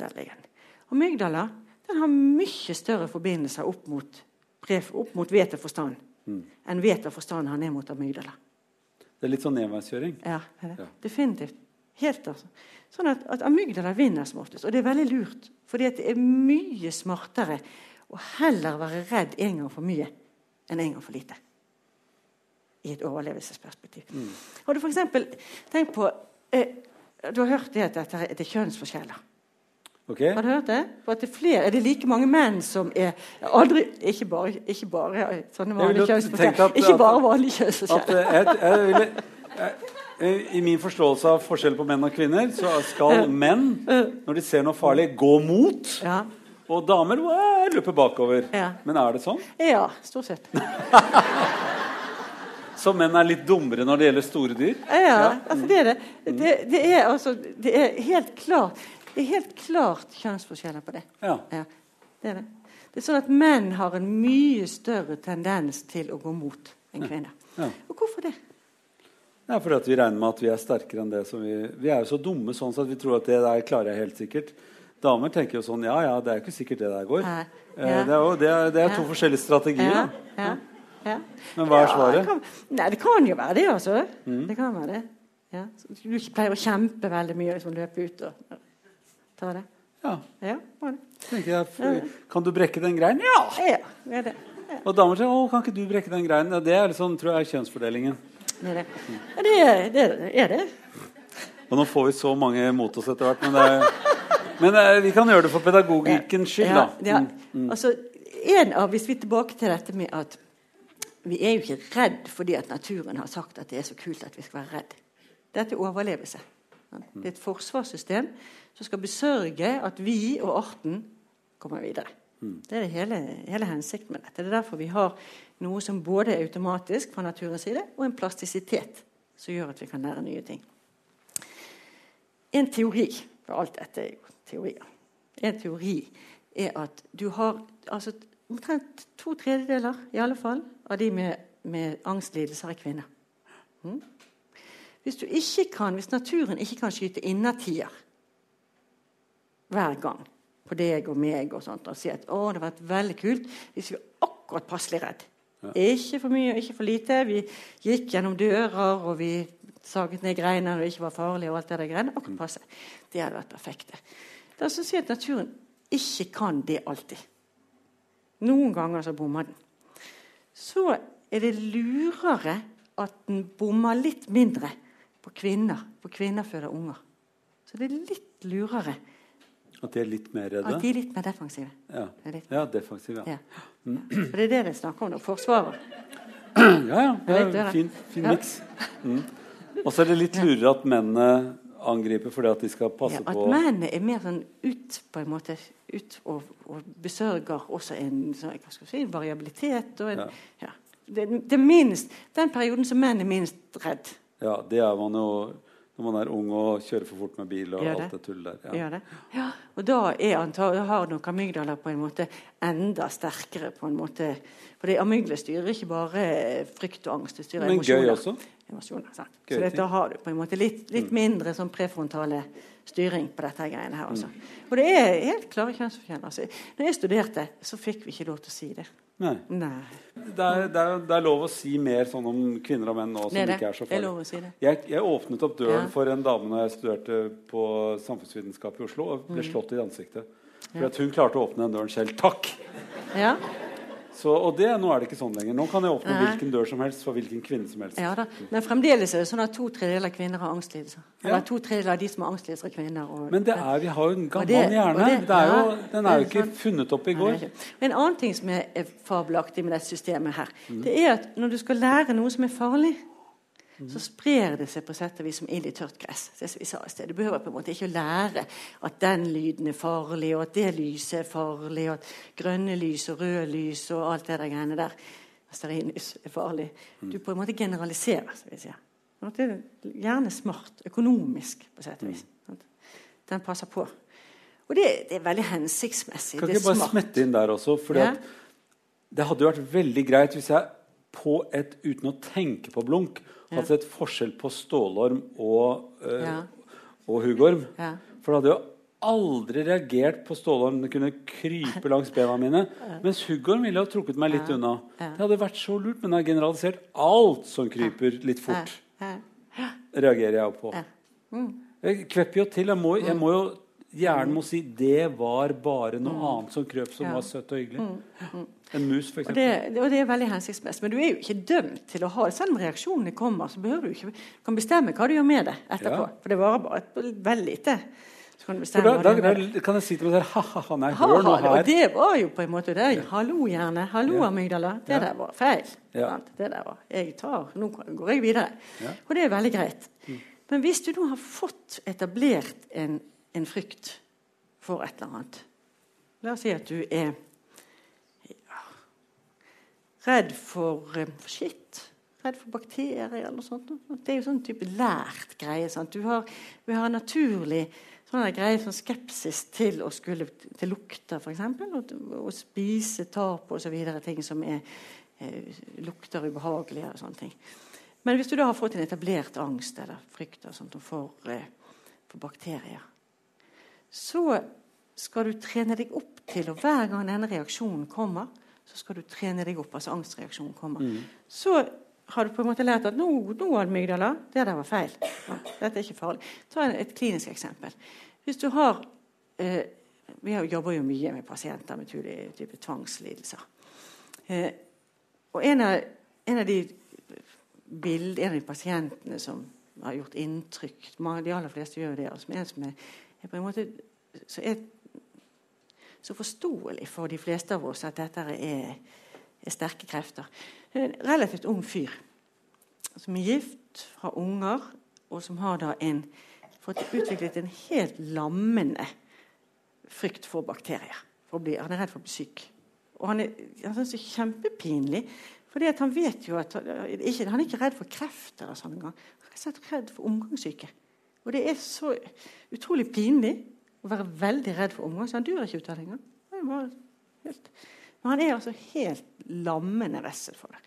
Der ligger den. Amygdala den har mye større forbindelser opp mot, opp mot vet og forstand mm. enn vet og forstand har ned mot amygdala. Det er litt sånn nedveiskjøring? Ja, det ja. definitivt. Helt altså. Sånn at, at amygdala vinner som oftest. Og det er veldig lurt, fordi det er mye smartere og heller være redd en gang for mye enn en gang for lite. I et overlevelsesperspektiv. Mm. Har du f.eks. tenkt på eh, Du har hørt det at dette er kjønnsforskjeller. Okay. Har du hørt det? For at det er, flere, er det like mange menn som er aldri, Ikke bare, ikke bare sånne vanlige kjønnsforskjeller. Ikke bare vanlige kjønnsforskjeller. I min forståelse av forskjell på menn og kvinner, så skal menn, når de ser noe farlig, gå mot. Ja. Og damer wow, løper bakover. Ja. Men er det sånn? Ja, stort sett. Så menn er litt dummere når det gjelder store dyr? Ja, ja. altså det er det. Det, det, er, altså, det er helt klart det er helt klart kjønnsforskjeller på det. Ja. ja. Det er det. Det er sånn at menn har en mye større tendens til å gå mot enn kvinner. Ja. Og hvorfor det? Ja, fordi at vi regner med at vi er sterkere enn det som vi Vi er jo så dumme sånn at vi tror at det der klarer jeg helt sikkert. Damer tenker jo sånn Ja, ja, det er jo ikke sikkert det der går. Ja. Eh, det, er jo, det, er, det er to forskjellige strategier. Ja. Ja. Men hva er svaret? Kan, nei, det kan jo være det, altså. Mm. Det kan være det. Ja. Du pleier å kjempe veldig mye, liksom løpe ut og ta det. Ja. ja jeg, kan du brekke den greinen? Ja! ja det er det. Og damer sier 'Å, kan ikke du brekke den greinen?' Det er liksom, tror jeg er kjønnsfordelingen. Det er det. det, er, det, er det. Og nå får vi så mange mot oss etter hvert, men det er men eh, vi kan gjøre det for pedagogikkens skyld, da. Ja, ja. Altså, en av, hvis vi er tilbake til dette med at vi er jo ikke redd fordi at naturen har sagt at det er så kult at vi skal være redd. Dette er overlevelse. Det er et forsvarssystem som skal besørge at vi og arten kommer videre. Mm. Det er det hele, hele hensikten med dette. Det er derfor vi har noe som både er automatisk fra naturens side, og en plastisitet som gjør at vi kan lære nye ting. En teori for alt dette er jo teorier. En teori er at du har altså, omtrent to tredjedeler i alle fall, av de med, med angstlidelser er kvinner. Mm? Hvis, kan, hvis, naturen ikke kan skyte innertier hver gang på deg og meg og sånt, og si at å, det har vært veldig kult hvis vi var akkurat passelig redd. Ja. Ikke for mye og ikke for lite. Vi gikk gjennom dører, og vi saget ned greiner og ikke var farlige. og alt Det der greiene, akkurat passe. Det hadde vært perfekte. Altså å si at naturen ikke kan det alltid. Noen ganger så bommer den. Så er det lurere at den bommer litt mindre på kvinner. For kvinner føder unger. Så det er litt lurere. At de er litt mer redde? At de er litt mer defensive. Ja, ja defensive. Ja. ja. For det er det det er snakk om nå. Forsvaret. Ja, ja. ja fin fin miks. Mm. Og så er det litt lurere at mennene angriper fordi at de skal passe ja, at på At mennene er mer sånn ut på en måte ut og, og besørger også en, skal si, variabilitet og en, ja. det, det minst, Den perioden som menn er minst redd. Ja, det er man jo når man er ung og kjører for fort med bil og Gjør alt det tullet der. Ja. det. Ja, og da antall, har nok amygdala på en måte enda sterkere. på en måte. For amygdala styrer ikke bare frykt og angst, det styrer Men emosjoner. gøy også. Emosjoner sant? Så dette har du på en måte litt, litt mindre sånn prefrontale styring på dette greiene her. Også. Og det er helt klare kjønnsforskjeller. Altså, når jeg studerte, så fikk vi ikke lov til å si det. Nei. Nei. Det, er, det, er, det er lov å si mer sånn om kvinner og menn nå som Det er ikke er så farlig. si det. Jeg, jeg åpnet opp døren Ja. for en dame når jeg studerte på samfunnsvitenskap i Oslo, og Mm. ble slått i ansiktet. For at hun klarte å åpne den døren selv. Takk! Ja. Så, og det, nå er det ikke sånn lenger. Nå kan jeg åpne Nei. hvilken dør som helst for hvilken kvinne som helst. ja. Men fremdeles er det sånn at to tredjedeler av kvinner har angstlidelser. Eller Ja. to tredjedeler av de som har angstlidelser, er kvinner. Og, Men det er, vi har jo en gammel det- hjerne. det- er jo, den er jo ikke funnet opp i går. er. En annen ting som er fabelaktig med dette systemet, her, Mm. det er at når du skal lære noe som er farlig, så sprer det seg på sett og vis som ild i tørt gress. Det som vi sa i sted. Du behøver på en måte ikke å lære at den lyden er farlig, og at det lyset er farlig, og at grønne lys og røde lys og alt det der greiene der stearinlys er farlig. Du på en måte generaliserer, som vi sier. Det er gjerne smart. Økonomisk, på sett og vis. Den passer på. Og det, det er veldig hensiktsmessig. Kan det ikke bare smart. smette inn der også? For Ja. det hadde jo vært veldig greit hvis jeg på et, uten å tenke på blunk hadde sett forskjell på stålorm og, øh, Ja. og huggorm. Ja. For det hadde jo aldri reagert på stålorm. Den kunne krype langs bena mine. Mens huggorm ville ha trukket meg litt Ja. unna. Ja. Det hadde vært så lurt, men jeg har generalisert alt som kryper litt fort. Ja. reagerer jeg på. Ja. Mm. Jeg kvepper jo til. Jeg må, jeg må jo Hjernen må si 'det var bare noe annet som krøp, som Mm. Ja. Mm. var søtt og hyggelig'. En mus, for Og det, og det er veldig hensiktsmessig. Men du er jo ikke dømt til å ha det. Selv om reaksjonene kommer, så behøver du ikke du kan bestemme hva du gjør med det etterpå. Ja. For det varer bare et, veldig lite. Så kan du bestemme da, da, da kan jeg si til meg selv Ha-ha, nei, hør nå her. og det var jo på en måte det. Hallo, hjerne. Hallo, Ja. amygdala. Det Ja. der var feil. Ja. Det der var, jeg tar, Nå går jeg videre. Ja. Mm. Og det er veldig greit. Men hvis du nå har fått etablert en, en frykt for et eller annet La oss si at du er ja, redd for for skitt. Redd for bakterier eller noe sånt. Det er jo sånn type lært greie. Sant? Du har, vi har naturlig sånn greie som skepsis til å skulle til lukter, f.eks. Og, og spise, ta på osv. Ting som er, eh, lukter ubehagelige og sånne ting. Men hvis du da har fått en etablert angst eller frykt for, eh, for bakterier, så skal du trene deg opp til Og hver gang denne reaksjonen kommer, så skal du trene deg opp. altså angstreaksjonen kommer. Så har du på en måte lært at nå, nå amygdala, det der var feil. Ja, dette er ikke farlig. Ta et klinisk eksempel. Hvis du har eh, Vi jobber jo mye med pasienter med type, type tvangslidelser. Eh, og en av, en av de bild, en av de pasientene som har gjort inntrykk De aller fleste gjør det. Altså, en som er, er på en måte så, er, så forståelig for de fleste av oss at dette er, er sterke krefter. En relativt ung fyr som er gift, fra unger, og som har da en, fått utviklet en helt lammende frykt for bakterier. For bli, han er redd for å bli syk. Og han, er, han det er kjempepinlig. For han vet jo at ikke, Han er ikke redd for kreft eller sånn engang. Han er redd for omgangssyke. Og det er så utrolig pinlig å være veldig redd for omgang, så han dør ikke ut av det engang. Men han er altså helt lammende vessel for det.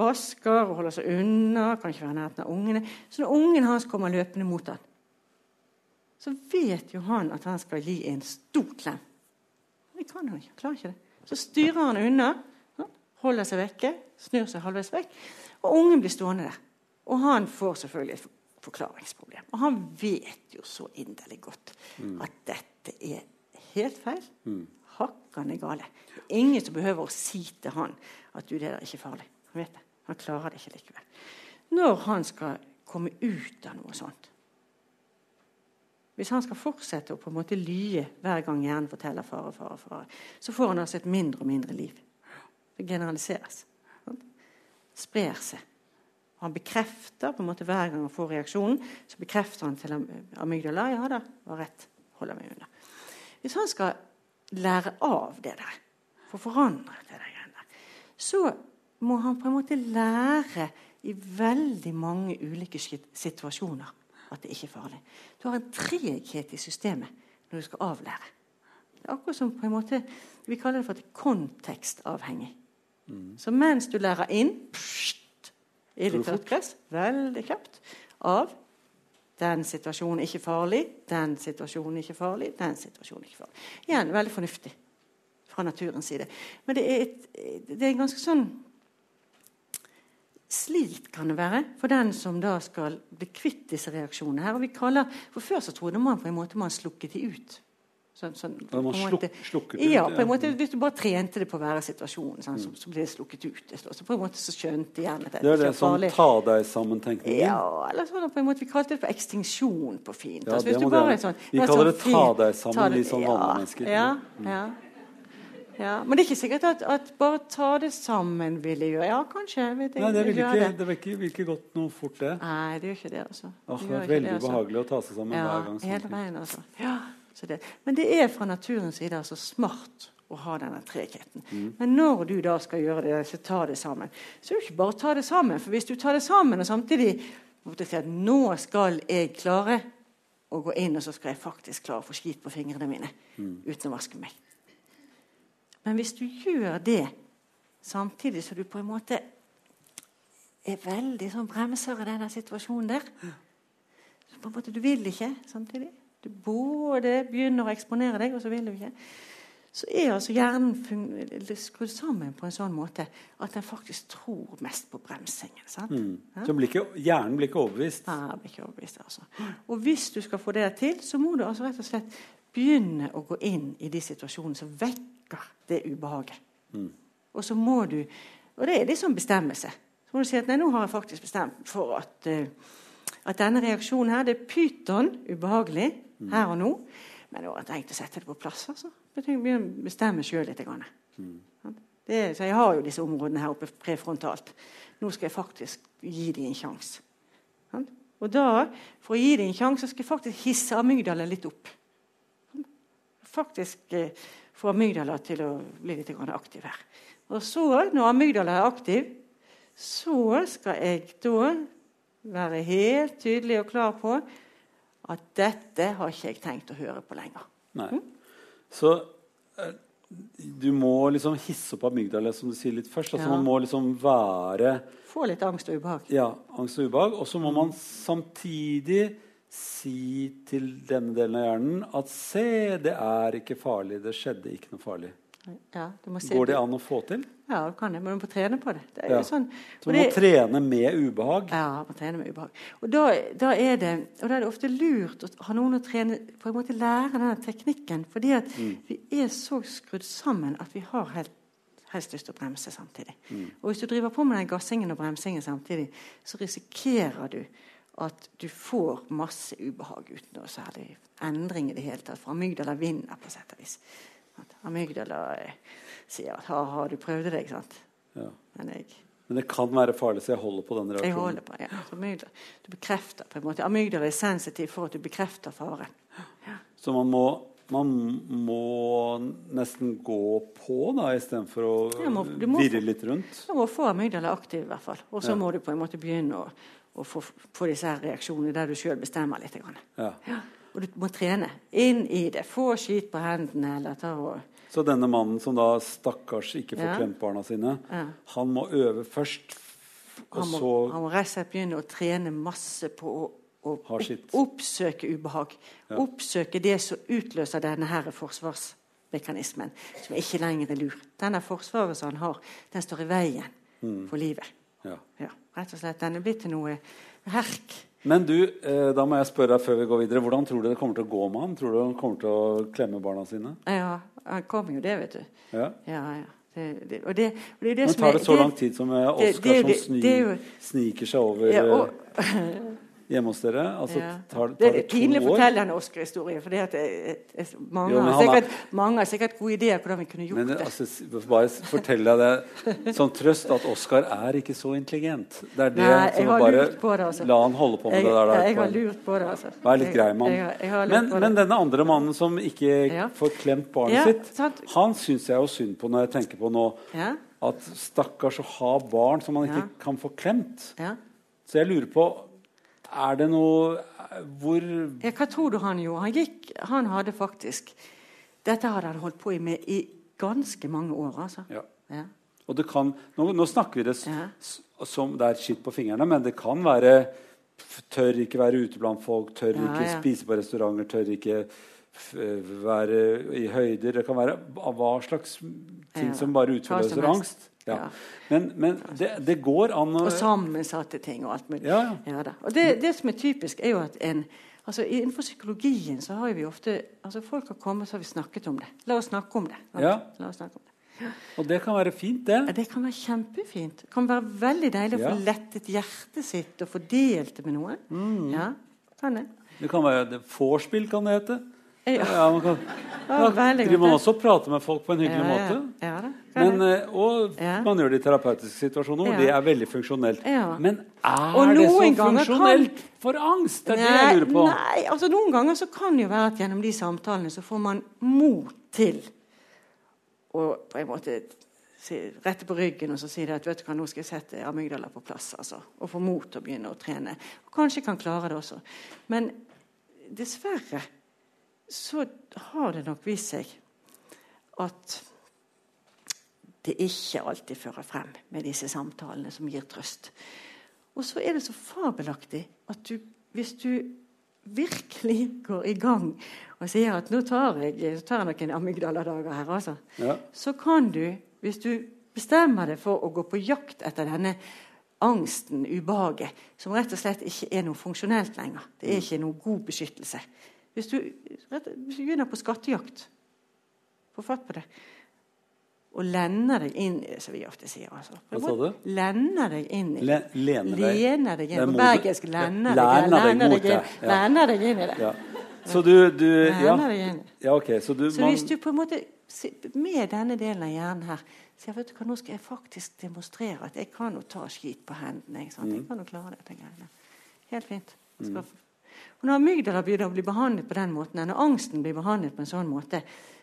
Vasker og holder seg unna, kan ikke være nærheten av ungene. Så når ungen hans kommer løpende mot han, så vet jo han at han skal gi en stor klem. Det kan han ikke. han klarer ikke det. Så styrer han unna, holder seg vekke, snur seg halvveis vekk, og ungen blir stående der. Og han får selvfølgelig forklaringsproblem. Og han vet jo så inderlig godt at dette er helt feil. Hakkande gale. Det er ingen som behøver å si til han at du, det der er ikke farlig. Han vet det. Han klarer det ikke likevel. Når han skal komme ut av noe sånt Hvis han skal fortsette å på en måte lye hver gang hjernen forteller fare, fare, fare, så får han altså et mindre og mindre liv. Det generaliseres. Sant? Sprer seg. Og han bekrefter på en måte hver gang han får reaksjonen, så bekrefter han til amygdala ja da, var rett, holder meg unna. Hvis han skal lære av det der, få forandret det der, greiene der, så må han på en måte lære i veldig mange ulike situasjoner at det ikke er farlig. Du har en treghet i systemet når du skal avlære. Det er akkurat som på en måte, Vi kaller det for kontekstavhengig. Mm. Så mens du lærer inn pst, i litt gress, veldig kjapt av den situasjonen ikke farlig, den situasjonen ikke farlig, den situasjonen ikke farlig. Igjen veldig fornuftig fra naturens side. Men det er, et, det er ganske sånn slit kan det være for den som da skal bli kvitt disse reaksjonene. her, og vi kaller, for Før så trodde man på en måte man slukket de ut. Sånn, sånn, man måte, sluk, ut, ja, på en måte, Hvis du bare trente det på å være situasjonen, sånn, så, så blir det slukket ut. Så på en måte så skjønte hjernen det, det er det sånn ta deg sammen-tenkningen? Ja, eller sånn på en måte, Vi kalte det for ekstinksjon på fint. Ja, altså, sånn, vi kaller det ta deg sammen, vi som vanlige mennesker. Ja, ja. Ja, men det er ikke sikkert at, at bare ta det sammen ville gjøre Ja, kanskje. Vet jeg, Nei, det vil ikke, det ikke, vil ikke gått noe fort, det. Nei, det gjør ikke det. altså. Det, det er veldig det, altså. behagelig å ta seg sammen ja, hver gang. Hele veien, altså. Ja, det. Men det er fra naturens side altså smart å ha denne tregheten. Mm. Men når du da skal gjøre det, så ta det sammen. Så er det ikke bare å ta det sammen. For hvis du tar det sammen og samtidig måtte si at nå skal jeg klare å gå inn, og så skal jeg faktisk klare å få skit på fingrene mine mm. uten å vaske meg. Men hvis du gjør det samtidig så du på en måte er veldig sånn bremser i denne situasjonen der så på en måte Du vil ikke samtidig. Du både begynner å eksponere deg, og så vil du ikke. Så er altså hjernen skrudd sammen på en sånn måte at den faktisk tror mest på bremsingen. Mm. Ja? Så blir ikke, hjernen blir ikke overbevist? Ja, blir ikke overbevist altså. Og hvis du skal få det til, så må du altså rett og slett begynne å gå inn i de situasjonene som vekker det ubehaget. Mm. Og så må du Og det er liksom bestemmelse. Så må du si at nei, nå har jeg faktisk bestemt for at, uh, at denne reaksjonen her, det er pyton ubehagelig. Her og nå. Men det jeg tenkt å sette det på plass. altså. Bestemme sjøl litt. Mm. Det, så jeg har jo disse områdene her oppe prefrontalt. Nå skal jeg faktisk gi dem en sjanse. Og da, for å gi dem en sjanse, skal jeg faktisk hisse amygdala litt opp faktisk eh, få amygdala til å bli litt aktiv her. Og så, når amygdala er aktiv, så skal jeg da være helt tydelig og klar på at dette har ikke jeg tenkt å høre på lenger. Nei. Mm? Så eh, du må liksom hisse opp amygdala som du sier litt først. Altså ja. Man må liksom være Få litt angst og ubehag. Ja, angst og ubehag. Og så må man samtidig si til denne delen av hjernen at se, det er ikke farlig. Det skjedde ikke noe farlig. Ja, Går det an å få til? Ja, det kan det, men du må trene på det. det ja. sånn, så du må det, trene med ubehag? Ja, må trene med ubehag. Og da, da, er det, og da er det ofte lurt å ha noen å trene på en måte lære denne teknikken. fordi at mm. vi er så skrudd sammen at vi har helt, helst lyst til å bremse samtidig. Mm. Og hvis du driver på med den gassingen og bremsingen samtidig, så risikerer du at du får masse ubehag uten noe særlig endring i det hele tatt. fra mygdala vinner på sett og vis. Amygdala eh, sier at 'har, har du prøvd det', ikke sant? Ja. Men, jeg, Men, det kan være farlig, så jeg holder på den reaksjonen? Jeg holder på, ja. amygdala, du bekrefter på en måte. Amygdala er sensitiv for at du bekrefter faren. Ja. Så man må, man må nesten gå på da, istedenfor å må, virre litt rundt? Du må få amygdala aktiv, i hvert fall. Og så ja. må du på en måte begynne å å få, få disse her reaksjonene der du sjøl bestemmer litt. Ja. Ja. Og du må trene inn i det. Få skit på hendene. eller ta og... Så denne mannen som da stakkars ikke får ja. klemt barna sine, han må øve først, og han må, så Han må rett og slett begynne å trene masse på å, å opp, oppsøke ubehag. Oppsøke det som utløser denne her forsvarsmekanismen, som ikke lenger er lur. Denne forsvaret som han har, den står i veien mm. for livet. Ja. ja. Rett og slett. Den er blitt til noe herk. Men du, eh, da må jeg spørre deg før vi går videre. Hvordan tror du det kommer til å gå med han? Tror du han kommer til å klemme barna sine? Ja, han kommer jo det, vet du. Ja, ja, ja. Det, det, og det, og det, det Men tar det så lang tid som med Oskar som sniker seg over ja, og, eh, hjemme hos dere? Altså, ja. tar, tar det, det er pinlig å fortelle denne Oscar-historien. For mange, jo, har sikkert, er... mange, har sikkert, gode ideer hvordan vi kunne gjort men, det. Altså, bare fortell deg det som trøst at Oscar er ikke så intelligent. Det er det Nei, som bare det, altså. La han holde på med jeg, det der. der jeg har lurt på det, altså. Vær litt grei med. Men, men, denne andre mannen som ikke ja. får klemt barnet ja, sitt, sant? han syns jeg jo synd på når jeg tenker på nå. Ja. at stakkars å ha barn som man ikke kan få klemt. Ja. Så jeg lurer på Er det noe Hvor Ja, hva tror du han gjorde? Han gikk, han hadde faktisk Dette hadde han holdt på med i ganske mange år. altså. ja. Ja. Og det kan, nå, nå snakker vi det Ja. som det er skitt på fingrene, men det kan være Tør ikke være ute blant folk, tør Ja, ikke spise på restauranter, tør ikke være i høyder. Det kan være hva slags ting som bare utløser angst. Ja. Ja. Men, men det, det går an å Og sammensatte ting og alt mulig. Ja. Og det, det som er typisk, er jo at en altså Innenfor psykologien så har vi ofte altså Folk har kommet så har vi snakket om det. La oss snakke om det. Ja. La oss snakke om det. Og det kan være fint, det. det kan være kjempefint. Det kan være veldig deilig å få lettet hjertet sitt og få delt det med noen. Mm. Ja, kan det. Det kan være det Vorspiel, kan det hete. Ja. Ja, man kan, da driver man også og prater med folk på en hyggelig måte. Men, eh, og man gjør det i terapeutiske situasjoner Ja. det er veldig funksjonelt. Men er det så funksjonelt kan- for angst? Det er det jeg lurer på. Nei, altså Noen ganger så kan det jo være at gjennom de samtalene så får man mot til å på en måte rette på ryggen og så si det at vet du hva, nå skal jeg sette amygdala på plass. altså, Og få mot til å begynne å trene. Og kanskje kan klare det også. Men dessverre så har det nok vist seg at det ikke alltid fører frem med disse samtalene som gir trøst. Og så er det så fabelaktig at du, hvis du virkelig går i gang og sier at nå tar jeg, tar jeg noen amygdala-dager her, altså, Ja. så kan du, hvis du bestemmer deg for å gå på jakt etter denne angsten, ubehaget, som rett og slett ikke er noe funksjonelt lenger. Det er ikke noe god beskyttelse. Hvis du, begynner på skattejakt, få fatt på det, og lender deg inn som vi ofte sier altså. Hva sa du? Lender deg inn i Le, det. Lener deg inn. er På bergensk lener deg, Lener deg inn, det, lener deg inn i det. Ja. Så du, du ja. Lener ja, ok. Så du Så man, hvis du på en måte med denne delen av hjernen her sier vet du hva, nå skal jeg faktisk demonstrere at jeg kan jo ta skit på hendene. Sant? Jeg kan jo klare dette greiene. Helt fint. Skal, og når amygdala begynner å bli behandlet på den måten, når angsten blir behandlet på en sånn måte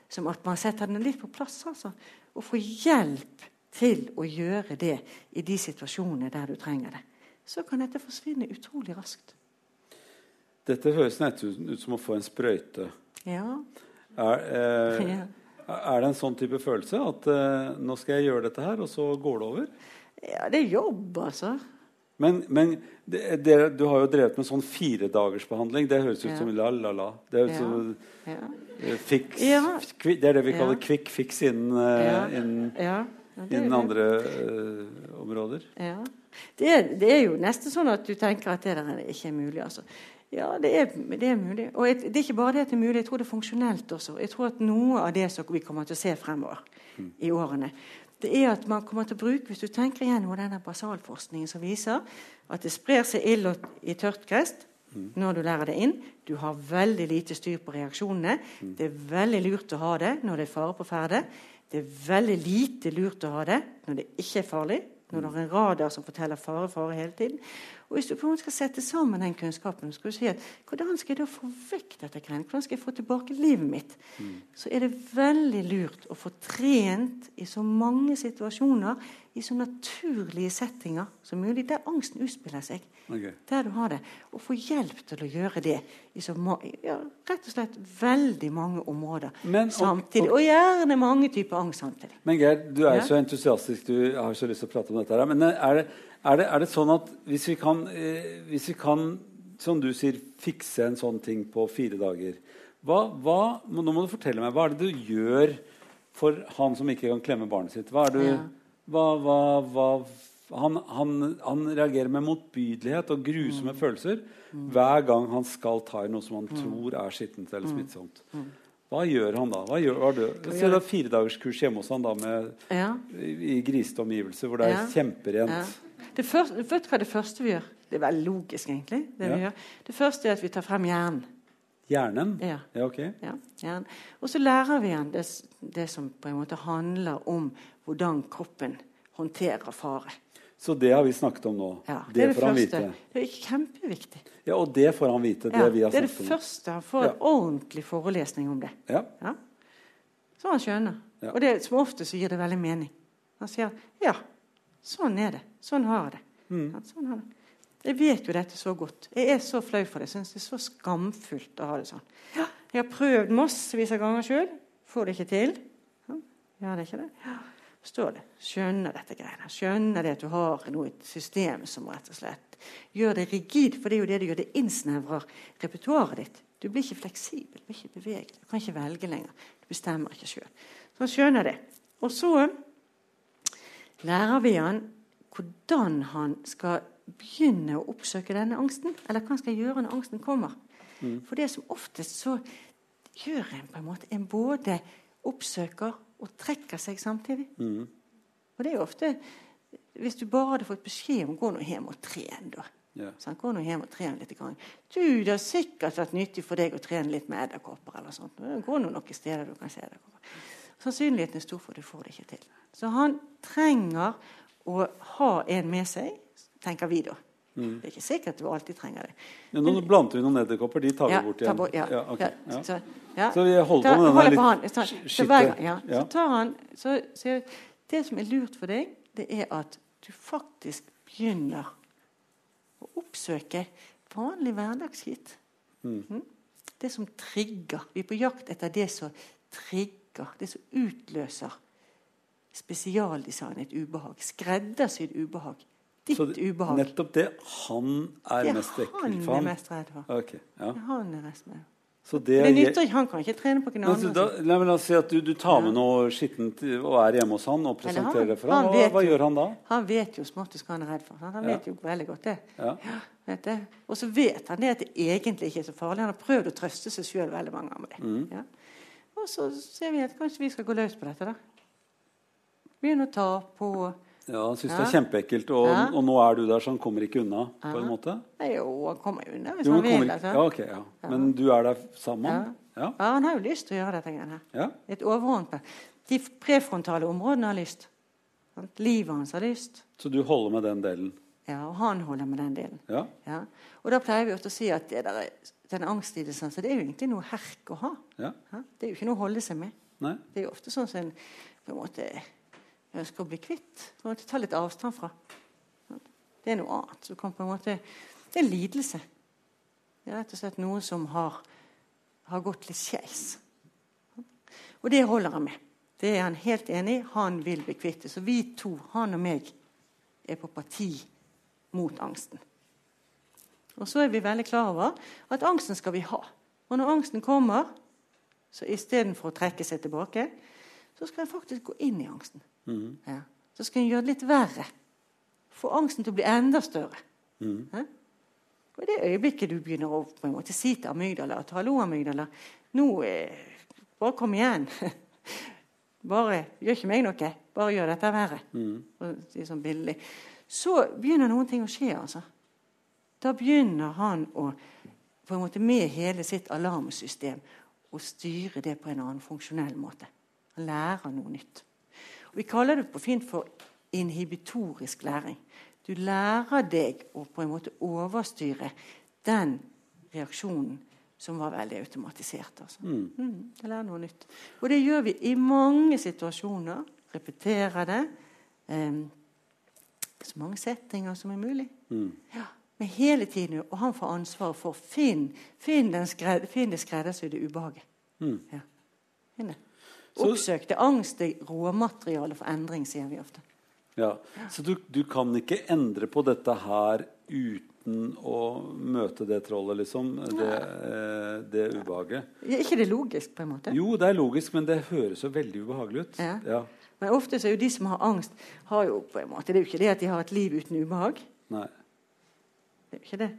som at man setter den litt på plass, altså, og får hjelp til å gjøre det i de situasjonene der du trenger det, så kan dette forsvinne utrolig raskt. Dette høres nesten ut som å få en sprøyte. Ja. Er, eh, ja. er det en sånn type følelse at eh, nå skal jeg gjøre dette her, og så går det over? ja, det er jobb, altså. Men, men det, det, du har jo drevet med sånn firedagersbehandling. Det høres ut Ja. som la-la-la. Det, høres Ja. som, Ja. fix- Ja. kvi- det er det vi Ja. kaller quick fix innen, innen, innen andre uh, områder. Ja. Det, er, det er jo nesten sånn at du tenker at det der ikke er mulig. altså. Ja, det er, det er mulig. Og jeg, det er ikke bare det at det er mulig, jeg tror det er funksjonelt også. Jeg tror at noe av det som vi kommer til å se fremover i årene, det er at man kommer til å bruke Hvis du tenker gjennom denne basalforskningen som viser at det sprer seg ild i tørt gress når du lærer det inn. Du har veldig lite styr på reaksjonene. Det er veldig lurt å ha det når det er fare på ferde. Det er veldig lite lurt å ha det når det ikke er farlig. Når du har en radar som forteller fare, fare hele tiden. Og Hvis du på en måte skal sette sammen den kunnskapen, skal du si at hvordan skal jeg da få vekk dette greiene? Hvordan skal jeg få tilbake livet mitt? Så er det veldig lurt å få trent i så mange situasjoner, i så naturlige settinger som mulig, der angsten utspiller seg. Okay. Der du har det. Og få hjelp til å gjøre det i så ja, rett og slett veldig mange områder Men- og- samtidig. og- Og gjerne mange typer angst samtidig. Men Geir, du er Ja. så entusiastisk. Du har så lyst til å prate om dette. her. Men er det, er det, er det sånn at hvis vi, kan, eh, hvis vi kan, som du sier, fikse en sånn ting på fire dager hva, hva, Nå må du fortelle meg. Hva er det du gjør for han som ikke kan klemme barnet sitt? Hva er det, du... Ja. Hva, hva, hva, han, han, han reagerer med motbydelighet og grusomme Mm. følelser hver gang han skal ta i noe som han tror er skittent Mm. eller smittsomt. Hva gjør han da? Hva gjør, hva gjør? Si det er firedagerskurs hjemme hos han da med, Ja. i, i grisete omgivelser hvor det er Ja. kjemperent. Ja. Det første, vet du hva det første vi gjør? Det er veldig logisk, egentlig. Det, det første er at vi tar frem hjernen. Hjernen? Ja. Ja, ok. Ja, hjernen. Og så lærer vi igjen det, det som på en måte handler om hvordan kroppen håndterer fare. Så det har vi snakket om nå. Ja, det, det får han første. vite. Det er kjempeviktig. Ja, Og det får han vite. Det Ja, vi har det er det om. første. Han får en ordentlig forelesning om det. Ja. Ja. Så han skjønner. Og det, som ofte så gir det veldig mening. Han sier ja, sånn er det. Sånn har jeg det. Mm. Sånn har det. Jeg vet jo dette så godt. Jeg er så flau for det. Jeg syns det er så skamfullt å ha det sånn. Ja, jeg har prøvd massevis av ganger sjøl. Får det ikke til. Ja, det er ikke det? Ja. Det. Skjønner dette greiene. Skjønner det at du har noe et system som rett og slett gjør det rigid. For det er jo det det gjør. Det innsnevrer repertoaret ditt. Du blir ikke fleksibel, du blir ikke bevegelig. Du kan ikke velge lenger. Du bestemmer ikke sjøl. Så han skjønner det. Og så lærer vi han hvordan han skal begynne å oppsøke denne angsten. Eller hva skal jeg gjøre når angsten kommer. Mm. For det som oftest så gjør en på en måte En både oppsøker og trekker seg samtidig. Mm. Og det er jo ofte Hvis du bare hadde fått beskjed om gå nå hjem og tren, da. Yeah. Sånn, gå nå hjem og tren litt. Grann. Du, Det har sikkert vært nyttig for deg å trene litt med edderkopper. eller sånt. Gå nå noen steder du kan se edderkopper. Sannsynligheten er stor for at du får det ikke til. Så han trenger å ha en med seg tenker vi da. Mm. Det er ikke sikkert at du alltid trenger det. Ja, nå blander vi noen edderkopper. De tar vi ja, bort igjen. Bort, ja. Ja, okay. så, så, vi holder på med denne litt så, så, tar han, så, så, Det som er lurt for deg, det er at du faktisk begynner å oppsøke vanlig hverdagsskit. Mm. mm. Det som trigger. Vi er på jakt etter det som trigger, det som utløser spesialdesignet ubehag. Skreddersydd ubehag ditt så ubehag. Nettopp det han er det mest ekkel for? Han er mest redd for. Okay, ja. Det han er mest med. Det, det, nytter ikke. Han kan ikke trene på noen andre. Da, la, oss si at du, du tar med noe skittent og er hjemme hos han og presenterer han, det for ham. Hva, hva, gjør han da? Han vet jo småttisk hva han er redd for. Han vet jo veldig godt det. Ja. Ja, og så vet han det at det egentlig ikke er så farlig. Han har prøvd å trøste seg sjøl veldig mange ganger med det. Mm. Ja. Og så ser vi at kanskje vi skal gå løs på dette. da. Begynne å ta på ja, Han syns ja. det er kjempeekkelt, og, ja. og, nå er du der, så han kommer ikke unna? Ja. på en måte? Jo, han kommer unna hvis jo, han vil. Altså. Ja, okay, ja. Men du er der sammen? Ja. han har jo lyst til å gjøre dette. Greiene. her. Et overhånd De prefrontale områdene har lyst. Livet hans har lyst. Så du holder med den delen? Ja, og han holder med den delen. Ja. Og da pleier vi ofte å si at der, den angstlidelsen det er jo egentlig noe herk å ha. Det er jo ikke noe å holde seg med. Nei. Det er jo ofte sånn som en på en måte ønsker å bli kvitt. På en Ta litt avstand fra. Det er noe annet. Så kan på en måte, det er lidelse. Det er rett og slett noe som har, har gått litt skeis. Og det holder han med. Det er han helt enig i. Han vil bli kvitt det. Så vi to, han og meg, er på parti mot angsten. Og så er vi veldig klar over at angsten skal vi ha. Og når angsten kommer, så istedenfor å trekke seg tilbake, så skal en faktisk gå inn i angsten. Mm. Ja. Så skal en gjøre det litt verre. Få angsten til å bli enda større. Mm. Ja? Og I det øyeblikket du begynner å på en måte si til amygdala at 'hallo, amygdala, nå eh, bare kom igjen'. bare gjør ikke meg noe. Bare gjør dette verre. Mm. Og, sånn billig. Så begynner noen ting å skje. altså. Da begynner han å på en måte med hele sitt alarmsystem å styre det på en annen funksjonell måte. Han lærer noe nytt. Vi kaller det på fint for inhibitorisk læring. Du lærer deg å på en måte overstyre den reaksjonen som var veldig automatisert. Altså. Mm. Mm, det lærer noe nytt. Og det gjør vi i mange situasjoner. Repeterer det. Um, så mange settinger som er mulig. Mm. Ja, men hele tiden, Og han får ansvaret for finn, finn, skred, finn det skreddersydde ubehaget. Mm. Ja. Finn det. Oppsøkte angst er råmateriale for endring, sier vi ofte. Ja, Så du, du, kan ikke endre på dette her uten å møte det trollet, liksom? Det, eh, det ubehaget? Er ikke det logisk, på en måte? Jo, det er logisk, men det høres jo veldig ubehagelig ut. Ja. ja. Men ofte så er jo de som har angst, har jo på en måte, Det er jo ikke det at de har et liv uten ubehag. Nei. Det er jo ikke det.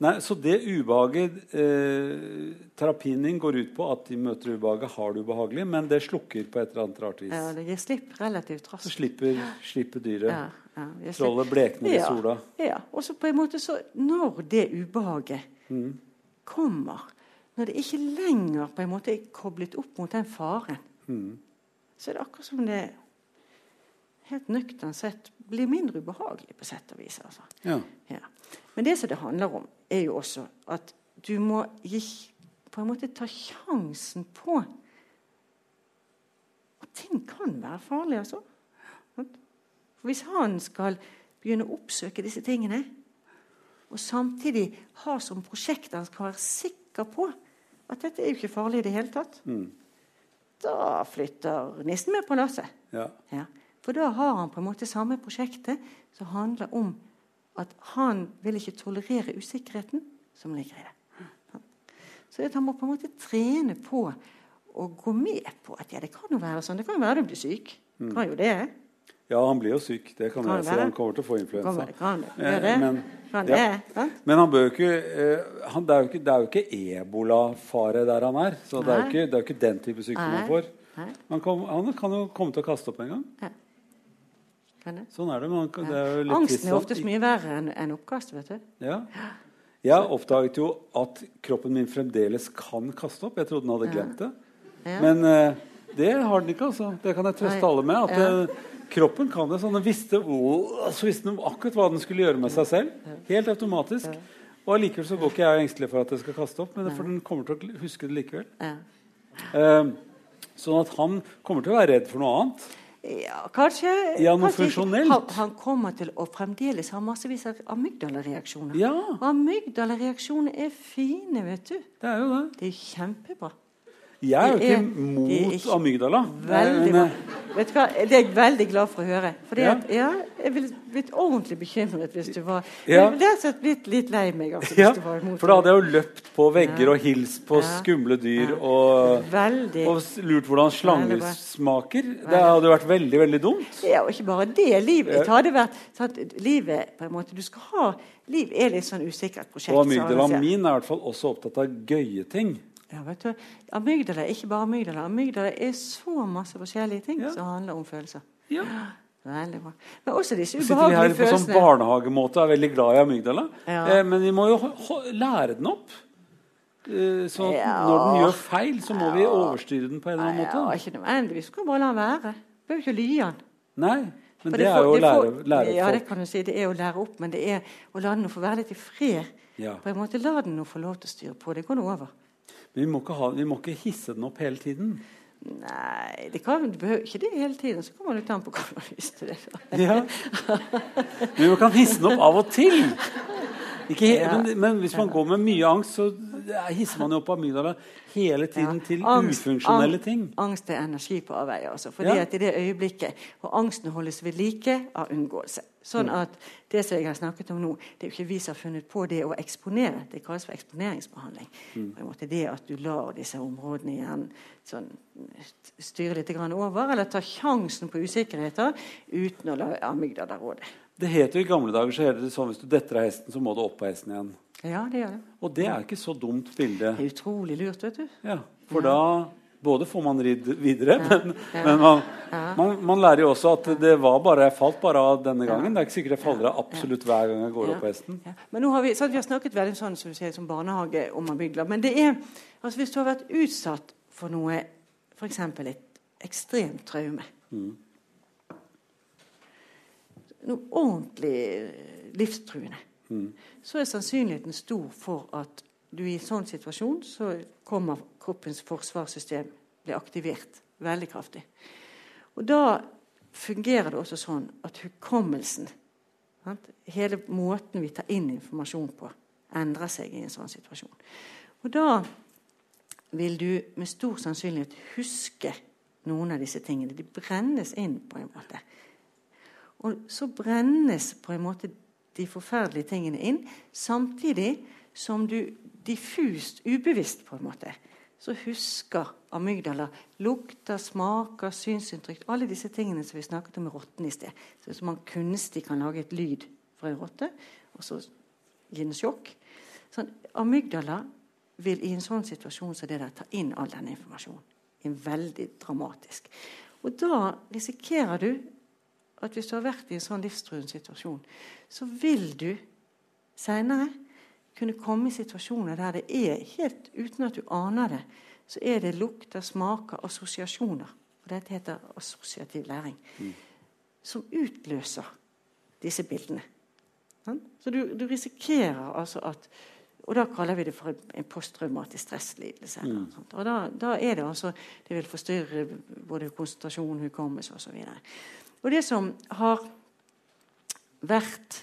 Nei, Så det ubehaget eh, Terapien din går ut på at de møter ubehaget, har det ubehagelig, men det slukker på et eller annet rart vis. Ja, det gir slipp relativt raskt. Så slipper, slipper dyret. Ja, ja, Trollet blekner i sola. Ja. Og så på en måte så Når det ubehaget mm. kommer, når det ikke lenger på en måte er koblet opp mot den faren, mm. så er det akkurat som det helt nøkternt sett blir mindre ubehagelig på sett og vis. Altså. Ja. Ja. Men det som det handler om, er jo også at du må gi, på en måte ta sjansen på at ting kan være farlig, altså. For Hvis han skal begynne å oppsøke disse tingene, og samtidig ha som prosjekt han skal være sikker på at dette er jo ikke farlig i det hele tatt, mm. da flytter nissen med på lasset. Ja. Ja. For da har han på en måte samme prosjektet som handler om at han vil ikke tolerere usikkerheten som ligger i det. Så han må på en måte trene på å gå med på at ja, det kan jo være sånn. Det kan jo være du blir syk. Mm. Kan jo det. Ja, han blir jo syk. Det kan, kan jeg si. Han kommer til å få influensa. Kan, kan det. Eh, men, kan det. Ja. Men han bør jo ikke, eh, han, det, er jo ikke Det er jo ikke ebolafare der han er. Så det er, jo ikke, det er jo ikke den type sykdom han får. Han, kom, han, kan jo komme til å kaste opp en gang. Ja. Sånn er det. Man, det er Angsten er oftest mye verre enn en oppkast. vet du. Ja. Jeg oppdaget jo at kroppen min fremdeles kan kaste opp. Jeg trodde den hadde glemt det. Ja. Men uh, det har den ikke. altså. Det kan jeg trøste alle med. at ja. Kroppen kan det. sånn Den visste, så visste den akkurat hva den skulle gjøre med seg selv. Helt automatisk. Og allikevel så går ikke jeg engstelig for at det skal kaste opp, men for den kommer til å huske det likevel. Uh, sånn at han kommer til å være redd for noe annet. Ja, kanskje, ja, noe kanskje funksjonelt. Han, han, kommer til å fremdeles ha massevis av amygdala-reaksjoner. Ja. Og amygdala-reaksjoner er fine, vet du. Det er jo det. Det er kjempebra. Jeg er jo ikke mot ikke amygdala. Veldig bra. Vet du hva? Det er jeg veldig glad for å høre. Fordi ja. At, ja, jeg ville blitt ordentlig bekymret hvis du var ja. Jeg ville blitt litt lei meg. Altså, ja, for da hadde jeg jo løpt på vegger og hilst på skumle dyr og, og, lurt hvordan slanger smaker. Det hadde vært veldig veldig dumt. Ja, og ikke bare det. Livet hadde vært sånn livet på en måte du skal ha Liv er litt sånn usikkert prosjekt. Og amygdala min er i hvert fall også opptatt av gøye ting. Ja, vet du, Amygdala er ikke bare amygdala. Amygdala er så masse forskjellige ting ja. som handler om følelser. Ja. Veldig bra. Men også disse ubehagelige følelsene. Sitter vi her på sånn barnehagemåte og er veldig glad i amygdala. Ja. Eh, men vi må jo lære den opp. Eh, så ja. når den gjør feil, så må vi overstyre den på en eller annen måte. Ja, ikke nødvendigvis. Du kan bare la den være. Du behøver ikke ly den. Nei, men det, det, er jo å lære, lære opp. Ja, det kan du si. Det er å lære opp, men det er å la den få være litt i fred. På en måte La den få lov til å styre på. Det går nå over. Men vi må, ha, vi må, ikke hisse den opp hele tiden. Nei, det kan, du behøver ikke det hele tiden. Så kommer det ta den på hva du har lyst til. Det. Ja. Men vi kan hisse den opp av og til. Ikke, ja. men, men, hvis man går med mye angst, så hisser man jo opp amygdala hele tiden ja. til angst, ufunksjonelle ting. Angst er energi på avveie. Altså, fordi ja. at i det øyeblikket Og angsten holdes ved like av unngåelse. Sånn at det som jeg har snakket om nå, det er jo ikke vi som har funnet på det å eksponere. Det kalles for eksponeringsbehandling. Mm. På en måte Det at du lar disse områdene igjen sånn, styre litt over, eller ta sjansen på usikkerheter uten å la amygdala råde. Det heter jo I gamle dager så heter det sånn hvis du detter av hesten, så må du opp på hesten igjen. Ja, det gjør det. Og det er ikke så dumt bilde. Det er utrolig lurt, vet du. Ja, For ja. da både får man ridd videre, ja, men, men man, man, man, lærer jo også at det var bare, jeg falt bare av denne gangen. Det er ikke sikkert jeg faller av absolutt hver gang jeg går opp på hesten. Men nå har vi, vi har snakket veldig sånn som, sier, som barnehage om amygdala. Men det er, altså hvis du har vært utsatt for noe, f.eks. et ekstremt traume mm. Noe ordentlig livstruende. Mm. Så er sannsynligheten stor for at du i en sånn situasjon så kommer kroppens forsvarssystem blir aktivert veldig kraftig. Og Da fungerer det også sånn at hukommelsen, sant? hele måten vi tar inn informasjon på, endrer seg i en sånn situasjon. Og Da vil du med stor sannsynlighet huske noen av disse tingene. De brennes inn på en måte. Og så brennes på en måte de forferdelige tingene inn, samtidig som du diffust, ubevisst på en måte, så husker amygdala lukter, smaker, synsinntrykk Alle disse tingene som vi snakket om med rotten i sted. Så man kunstig kan lage et lyd fra en rotte, og så gi den sjokk. Sånn, amygdala vil i en sånn situasjon som det der ta inn all denne informasjonen. En veldig dramatisk. Og da risikerer du at hvis du har vært i en sånn livstruende situasjon, så vil du seinere kunne komme i situasjoner der det er, helt uten at du aner det, så er det lukter, smaker, assosiasjoner. Og dette heter assosiativ læring. Mm. Som utløser disse bildene. Så du, du, risikerer altså at Og da kaller vi det for en posttraumatisk stresslidelse. Mm. Og da, da, er det altså Det vil forstyrre både konsentrasjon, hukommelse osv. Og, det som har vært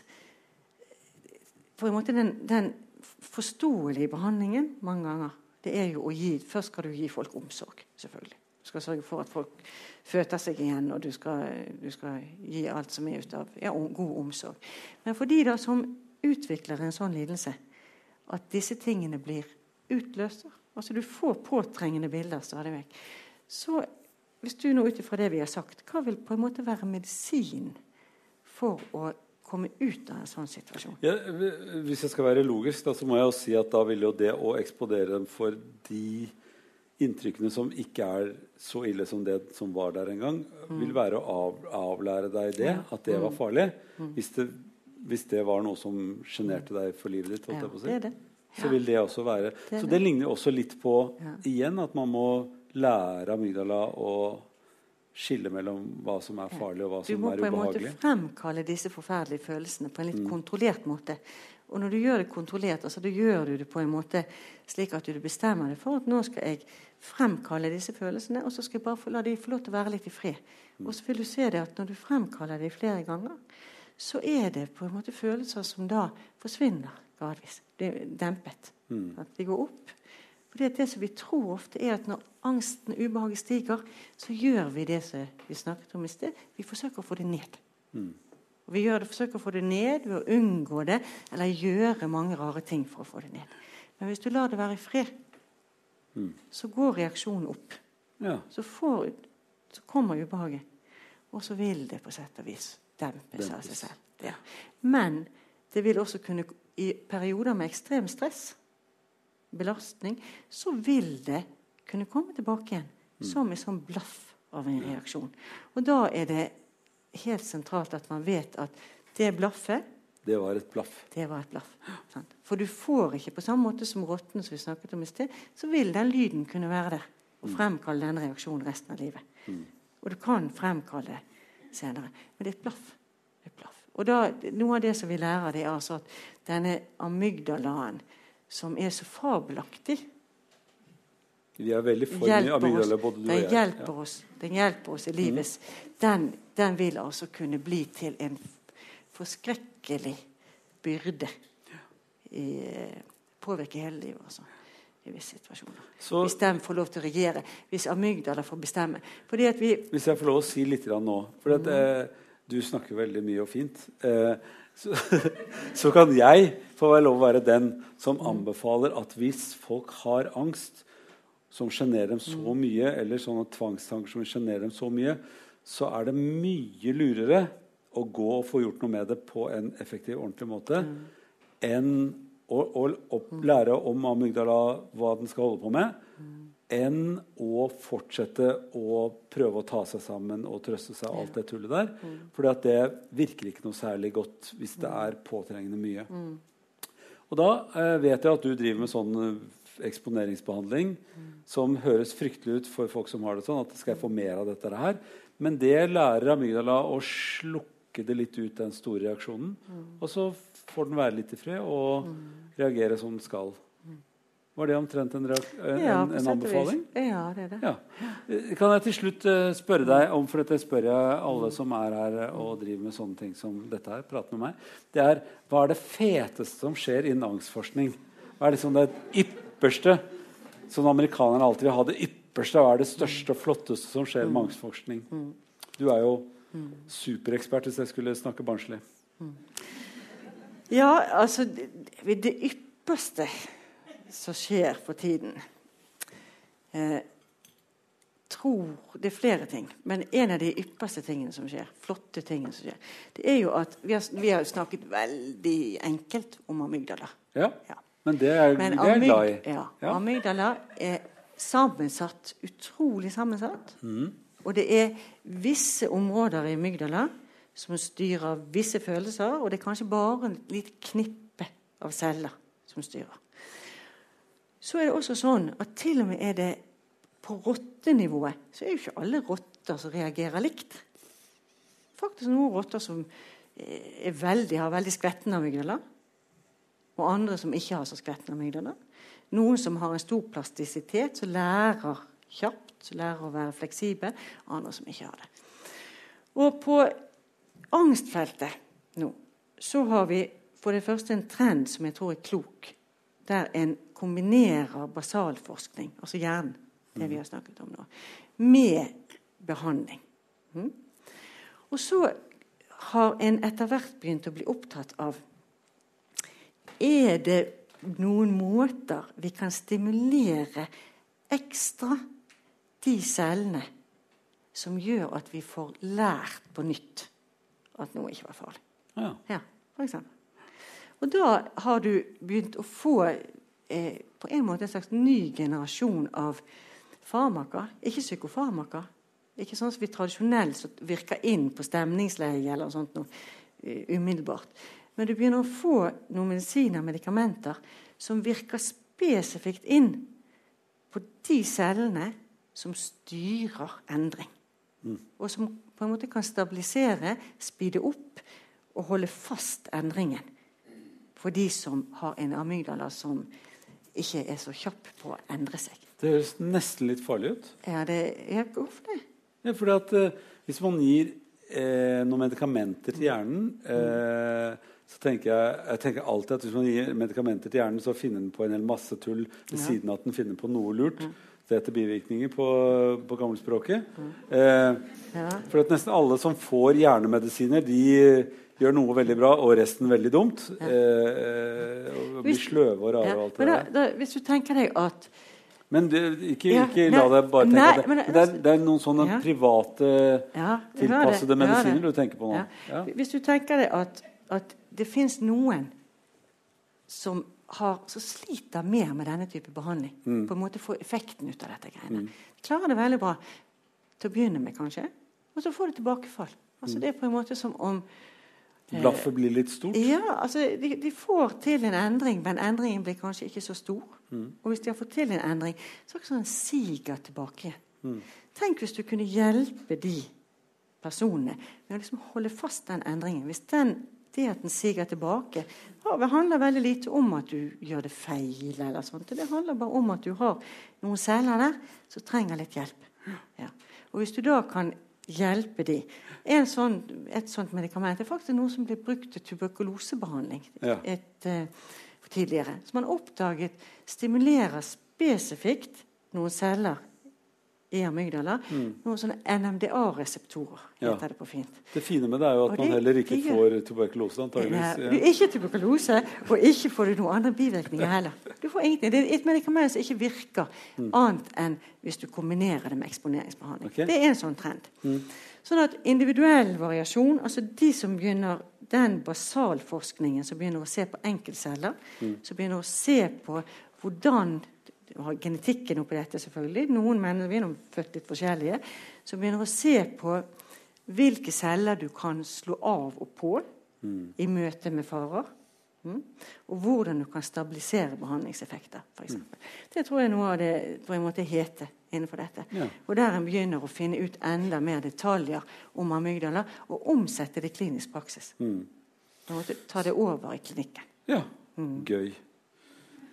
på en måte den, den forståelige behandlingen mange ganger. Det er jo å gi, Først skal du gi folk omsorg, selvfølgelig. Du skal sørge for at folk føter seg igjen, og du skal, du skal gi alt som er ut av ja, god omsorg. Men for de da som utvikler en sånn lidelse, at disse tingene blir utløst Altså du får påtrengende bilder stadig vekk. Så hvis du nå ut ifra det vi har sagt, hva vil på en måte være medisin for å komme ut av en sånn situasjon? Ja, hvis jeg skal være logisk, da, så må jeg jo si at da vil jo det å eksplodere dem for de inntrykkene som ikke er så ille som det som var der en gang, mm. vil være å av, avlære deg det, at det var mm. farlig. Mm. Hvis, det, hvis, det, var noe som sjenerte deg for livet ditt. Ja, si. det det. Ja. Så vil det også være det Så det ligner også litt på igjen at man må lære amygdala å skille mellom hva som er farlig, og hva som er ubehagelig. Du må på en måte fremkalle disse forferdelige følelsene på en litt mm. kontrollert måte. Og når du gjør det kontrollert, altså, da gjør du det på en måte slik at du bestemmer deg for at nå skal jeg fremkalle disse følelsene, og så skal jeg bare la de få lov til å være litt i fred. Og så vil du se det at når du fremkaller dem flere ganger, så er det på en måte følelser som da forsvinner gradvis. Det er dempet. Mm. At de går opp. Fordi det som vi tror ofte, er at når angsten og ubehaget stiger, så gjør vi det som vi snakket om i sted. Vi forsøker å få det ned. Mm. Og vi det, forsøker å få det ned ved å unngå det, eller gjøre mange rare ting for å få det ned. Men hvis du lar det være i fred, mm. så går reaksjonen opp. Ja. Så, får, så, kommer ubehaget. Og så vil det på sett og vis dempes av seg selv. Ja. Men det vil også kunne, i perioder med ekstrem stress, belastning, så vil det kunne komme tilbake igjen mm. som en sånn blaff av en reaksjon. Og da er det helt sentralt at man vet at det blaffet Det var et blaff. Det var et blaff. Sant? For du får ikke på samme måte som rotten som vi snakket om i sted, så vil den lyden kunne være der og mm. fremkalle den reaksjonen resten av livet. Mm. Og du kan fremkalle det senere. Men det er et blaff. Et blaff. Og da, Noe av det som vi lærer, det er altså at denne amygdalaen, som er så fabelaktig vi er veldig for amygdala, både du og jeg. Hjelper ja. oss, den hjelper oss i livet. Mm. Den, den, vil altså kunne bli til en forskrekkelig byrde. I, påvirke hele livet. altså i visse situasjoner. Så, hvis de får lov til å regjere. Hvis amygdala får bestemme. Vi, hvis jeg får lov å si litt nå For at, mm. eh, du snakker veldig mye og fint. Eh, så, så, kan jeg få være lov å være den som anbefaler at hvis folk har angst, som sjenerer dem så mm. mye, eller sånne tvangstanker som sjenerer dem så mye, så er det mye lurere å gå og få gjort noe med det på en effektiv, ordentlig måte mm. enn å, å, å, mm. lære om amygdala, hva den skal holde på med. Enn å fortsette å prøve å ta seg sammen og trøste seg av alt det tullet der. Mm. For det virker ikke noe særlig godt hvis det mm. er påtrengende mye. Og da eh, vet jeg at du driver med sånn eksponeringsbehandling mm. som høres fryktelig ut for folk som har det sånn. at skal jeg få mer av dette her. Men det lærer amygdala å slukke det litt ut, den store reaksjonen. Mm. Og så får den være litt i fred og mm. reagere som den skal. Mm. Var det omtrent en, en, ja, en anbefaling? Ja, det er det. Ja. Kan jeg til slutt uh, spørre deg om, for dette spør jeg alle som er her og driver med sånne ting som dette her, prater med meg, det er hva er det feteste som skjer innen angstforskning? Hva er liksom det ypperste Som amerikanerne alltid vil ha det ypperste. Hva er det største og flotteste som skjer med angstforskning? Du er jo superekspert, hvis jeg skulle snakke barnslig. Ja, altså Det, det ypperste som skjer for tiden eh, tror Det er flere ting, men en av de ypperste tingene som skjer, flotte tingene som skjer, det er jo at vi har, vi har snakket veldig enkelt om amygdala. Ja. ja. Men det er, Men er glad i. Ja. ja. Amygdala er sammensatt, utrolig sammensatt. Mm. Og det er visse områder i amygdala som styrer visse følelser, og det er kanskje bare et lite knippe av celler som styrer. Så er det også sånn at til og med er det på rottenivået så er jo ikke alle rotter som reagerer likt. Faktisk noen rotter som er veldig, har veldig skvettende amygdala og andre som ikke har så skvettende amygdala. Noen som har en stor plastisitet, som lærer kjapt, som lærer å være fleksibel. Andre som ikke har det. Og på angstfeltet nå så har vi for det første en trend som jeg tror er klok, der en kombinerer basalforskning, altså hjernen, det vi har snakket om nå, med behandling. Mm. Og så har en etter hvert begynt å bli opptatt av Er det noen måter vi kan stimulere ekstra de cellene som gjør at vi får lært på nytt at noe ikke var farlig? Ja. ja for eksempel. Og da har du begynt å få eh, på en måte en slags ny generasjon av farmaka. Ikke psykofarmaka. Ikke sånn som vi tradisjonelt virker inn på stemningsleie eller sånt noe uh, umiddelbart. Men du begynner å få noen medisiner medikamenter som virker spesifikt inn på de cellene som styrer endring. Mm. Og som på en måte kan stabilisere, speede opp og holde fast endringen for de som har en amygdala som ikke er så kjapp på å endre seg. Det høres nesten litt farlig ut. Ja, det er Hvorfor det? Ja, fordi at eh, Hvis man gir eh, noen medikamenter til hjernen eh, så tenker jeg, jeg tenker alltid at Hvis man gir medikamenter til hjernen, så finner den på en hel masse tull ved ja. siden av at den finner på noe lurt. Ja. Det heter bivirkninger på, på gammelspråket. Mm. Eh, ja. For at nesten alle som får hjernemedisiner, de gjør noe veldig bra og resten veldig dumt. Ja. Eh, og blir sløve og rare. Ja. og alt det der. Hvis du tenker deg at men det, ikke, ikke ja, la deg bare tenke nei, det. Men, det, er, det, er, noen sånne ja. private, ja, tilpassede medisiner du tenker på nå. Hvis du tenker deg at, at det fins noen som, har, som, sliter mer med denne type behandling, mm. på en måte får effekten ut av dette greiene. Mm. klarer det veldig bra til å begynne med, kanskje, og så får du tilbakefall. Altså, mm. Det er på en måte som om Blaffet blir litt stort? Ja, altså de, de, får til en endring, men endringen blir kanskje ikke så stor. Mm. Og hvis de har fått til en endring, så er det sånn siger tilbake. Mm. Tenk hvis du kunne hjelpe de personene med å liksom holde fast den endringen. Hvis den, det at den siger tilbake, det handler veldig lite om at du gjør det feil. eller sånt. Det handler bare om at du har noen celler der som trenger litt hjelp. Ja. Og hvis du da kan hjelpe de. Sånn, et sånt medikament er faktisk noe som ble brukt til tuberkulosebehandling ja. et, uh, tidligere. Som man oppdaget stimulerer spesifikt noen celler i amygdala. Mm. Noen sånne NMDA-reseptorer, heter ja. det på fint. Det fine med det er jo at og man heller ikke får tuberkulose, antageligvis. Ja. Ikke tuberkulose, og ikke får du noen andre bivirkninger heller. Du får ingenting. Det er et medikament som ikke virker mm. annet enn hvis du kombinerer det med eksponeringsbehandling. Okay. Det er en sånn trend. Mm. Sånn at individuell variasjon, altså de som begynner den basalforskningen som begynner å se på enkeltceller, mm. som begynner å se på hvordan har genetikken oppi dette, selvfølgelig. Noen mennesker vi er født litt forskjellige. Som begynner å se på hvilke celler du kan slå av og på mm. i møte med farer. Mm. Og hvordan du kan stabilisere behandlingseffekter. f.eks. mm. Det tror jeg noe av det på en måte heter innenfor dette. Ja. Og der en begynner å finne ut enda mer detaljer om amygdala og omsette det i klinisk praksis. Mm. Ta det over i klinikken. Ja, mm. gøy.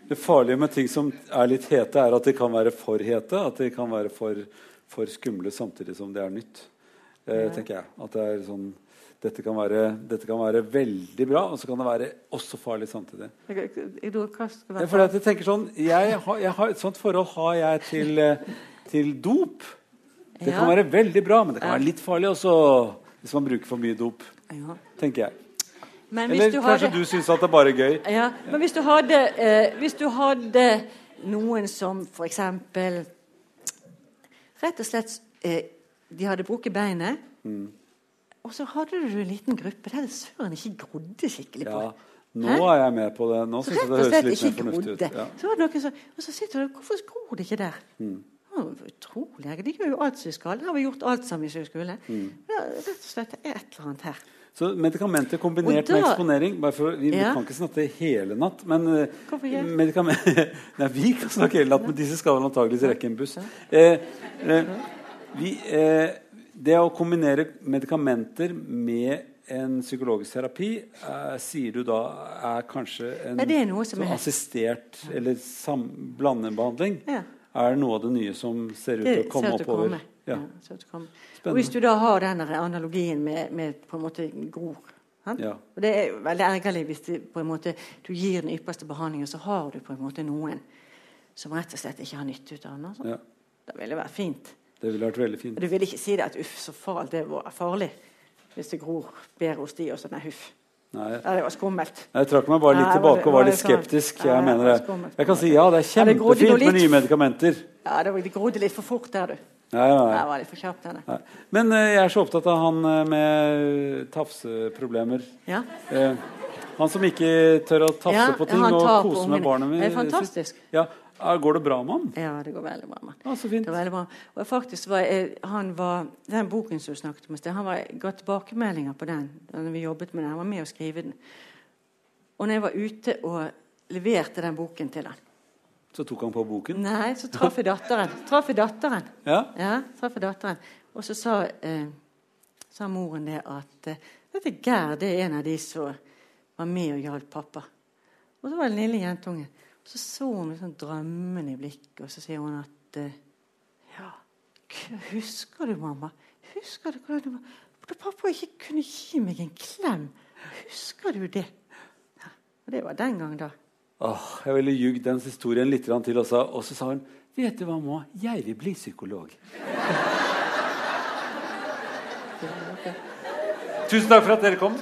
Det farlige med ting som er litt hete, er at de kan være for hete. At de kan være for, for skumle samtidig som det er nytt. Eh, tenker jeg. At det er sånn dette kan, være, dette kan være veldig bra, og så kan det være også farlig samtidig. Jeg, jeg tenker sånn, jeg har, jeg har, Et sånt forhold har jeg til, eh, til dop. Det kan være veldig bra, men det kan være litt farlig også hvis man bruker for mye dop. tenker jeg. Eller kanskje hadde, du syns at det er bare gøy. Ja, Men hvis du hadde, eh, hvis du hadde noen som f.eks. Rett og slett eh, De hadde brukket beinet, mm. og så hadde du en liten gruppe der det søren ikke grodde skikkelig på. Ja. Nå Hæ? er jeg med på det. Nå syns jeg det høres litt mer fornuftig ut. Ja. Så var det noen som, og så sitter du Hvorfor gror det ikke der? Mm. utrolig. De gjør jo alt som de skal. Det har vi gjort alt som de skulle. Mm. Ja, rett og slett det er et eller annet her. Så medikamenter kombinert da, med eksponering for, Vi ja. kan ikke snakke hele natt, men eh, Nei, Vi kan snakke hele natt, men disse skal vel antakeligvis rekke en buss. Eh, eh, vi, eh, det å kombinere medikamenter med en psykologisk terapi eh, sier du da er kanskje en Nei, er er assistert eller sam, blandebehandling? Ja. Er det noe av det nye som ser ut til å komme oppover? Ja. Ja, og Hvis du da har den analogien med, med, på en måte gror Ja. Og det er veldig ergerlig hvis det, måte, du gir den ypperste behandlingen, så har du på en måte noen som rett og slett ikke har nytte ut av den. Altså. Ja. Det ville vært fint. Det ville vært veldig fint. Og du vil ikke si det at uff, så far, det var farlig hvis det gror bedre hos de og. Nei, huff. Nei. Ja, det var skummelt. Jeg trakk meg bare litt Nei, tilbake og var litt skeptisk. Jeg mener det. Jeg kan si ja, det er kjempefint ja, med nye medikamenter. Ja, det grodde litt for fort der, du. Nei, nei. Jeg var litt for kjapp, denne. Men uh, jeg er så opptatt av han uh, med tafseproblemer. Ja. Uh, han som ikke tør å tafse ja, på ting og kose med barna mine. Det er fantastisk. Ja, Går det bra med ham? Ja, det går veldig bra med ham. Ah, så fint. Det veldig bra. Og faktisk var jeg, han var, Den boken som du snakket om, han var, ga tilbakemeldinger på den Når vi jobbet med den. Han var med å skrive den. Og når jeg var ute og leverte den boken til han Så tok han på boken? Nei, så traff jeg datteren. Traff jeg datteren. Ja? ja traff jeg datteren. Og så sa, eh, sa moren det at Vet dette Gerd det er en av de som var med og hjalp pappa. Og så var det den lille jentungen. Så så hun med sånn drømmende i blikket, og så sier hun at eh, Ja, husker du, mamma? Husker du hvordan det var da pappa ikke kunne gi meg en klem? Husker du det? Ja, og det var den gang, da. Åh, jeg ville ljugd den historien litt til, og og så sa hun Vet du hva, mamma? Jeg vil bli psykolog. Tusen takk for at dere kom.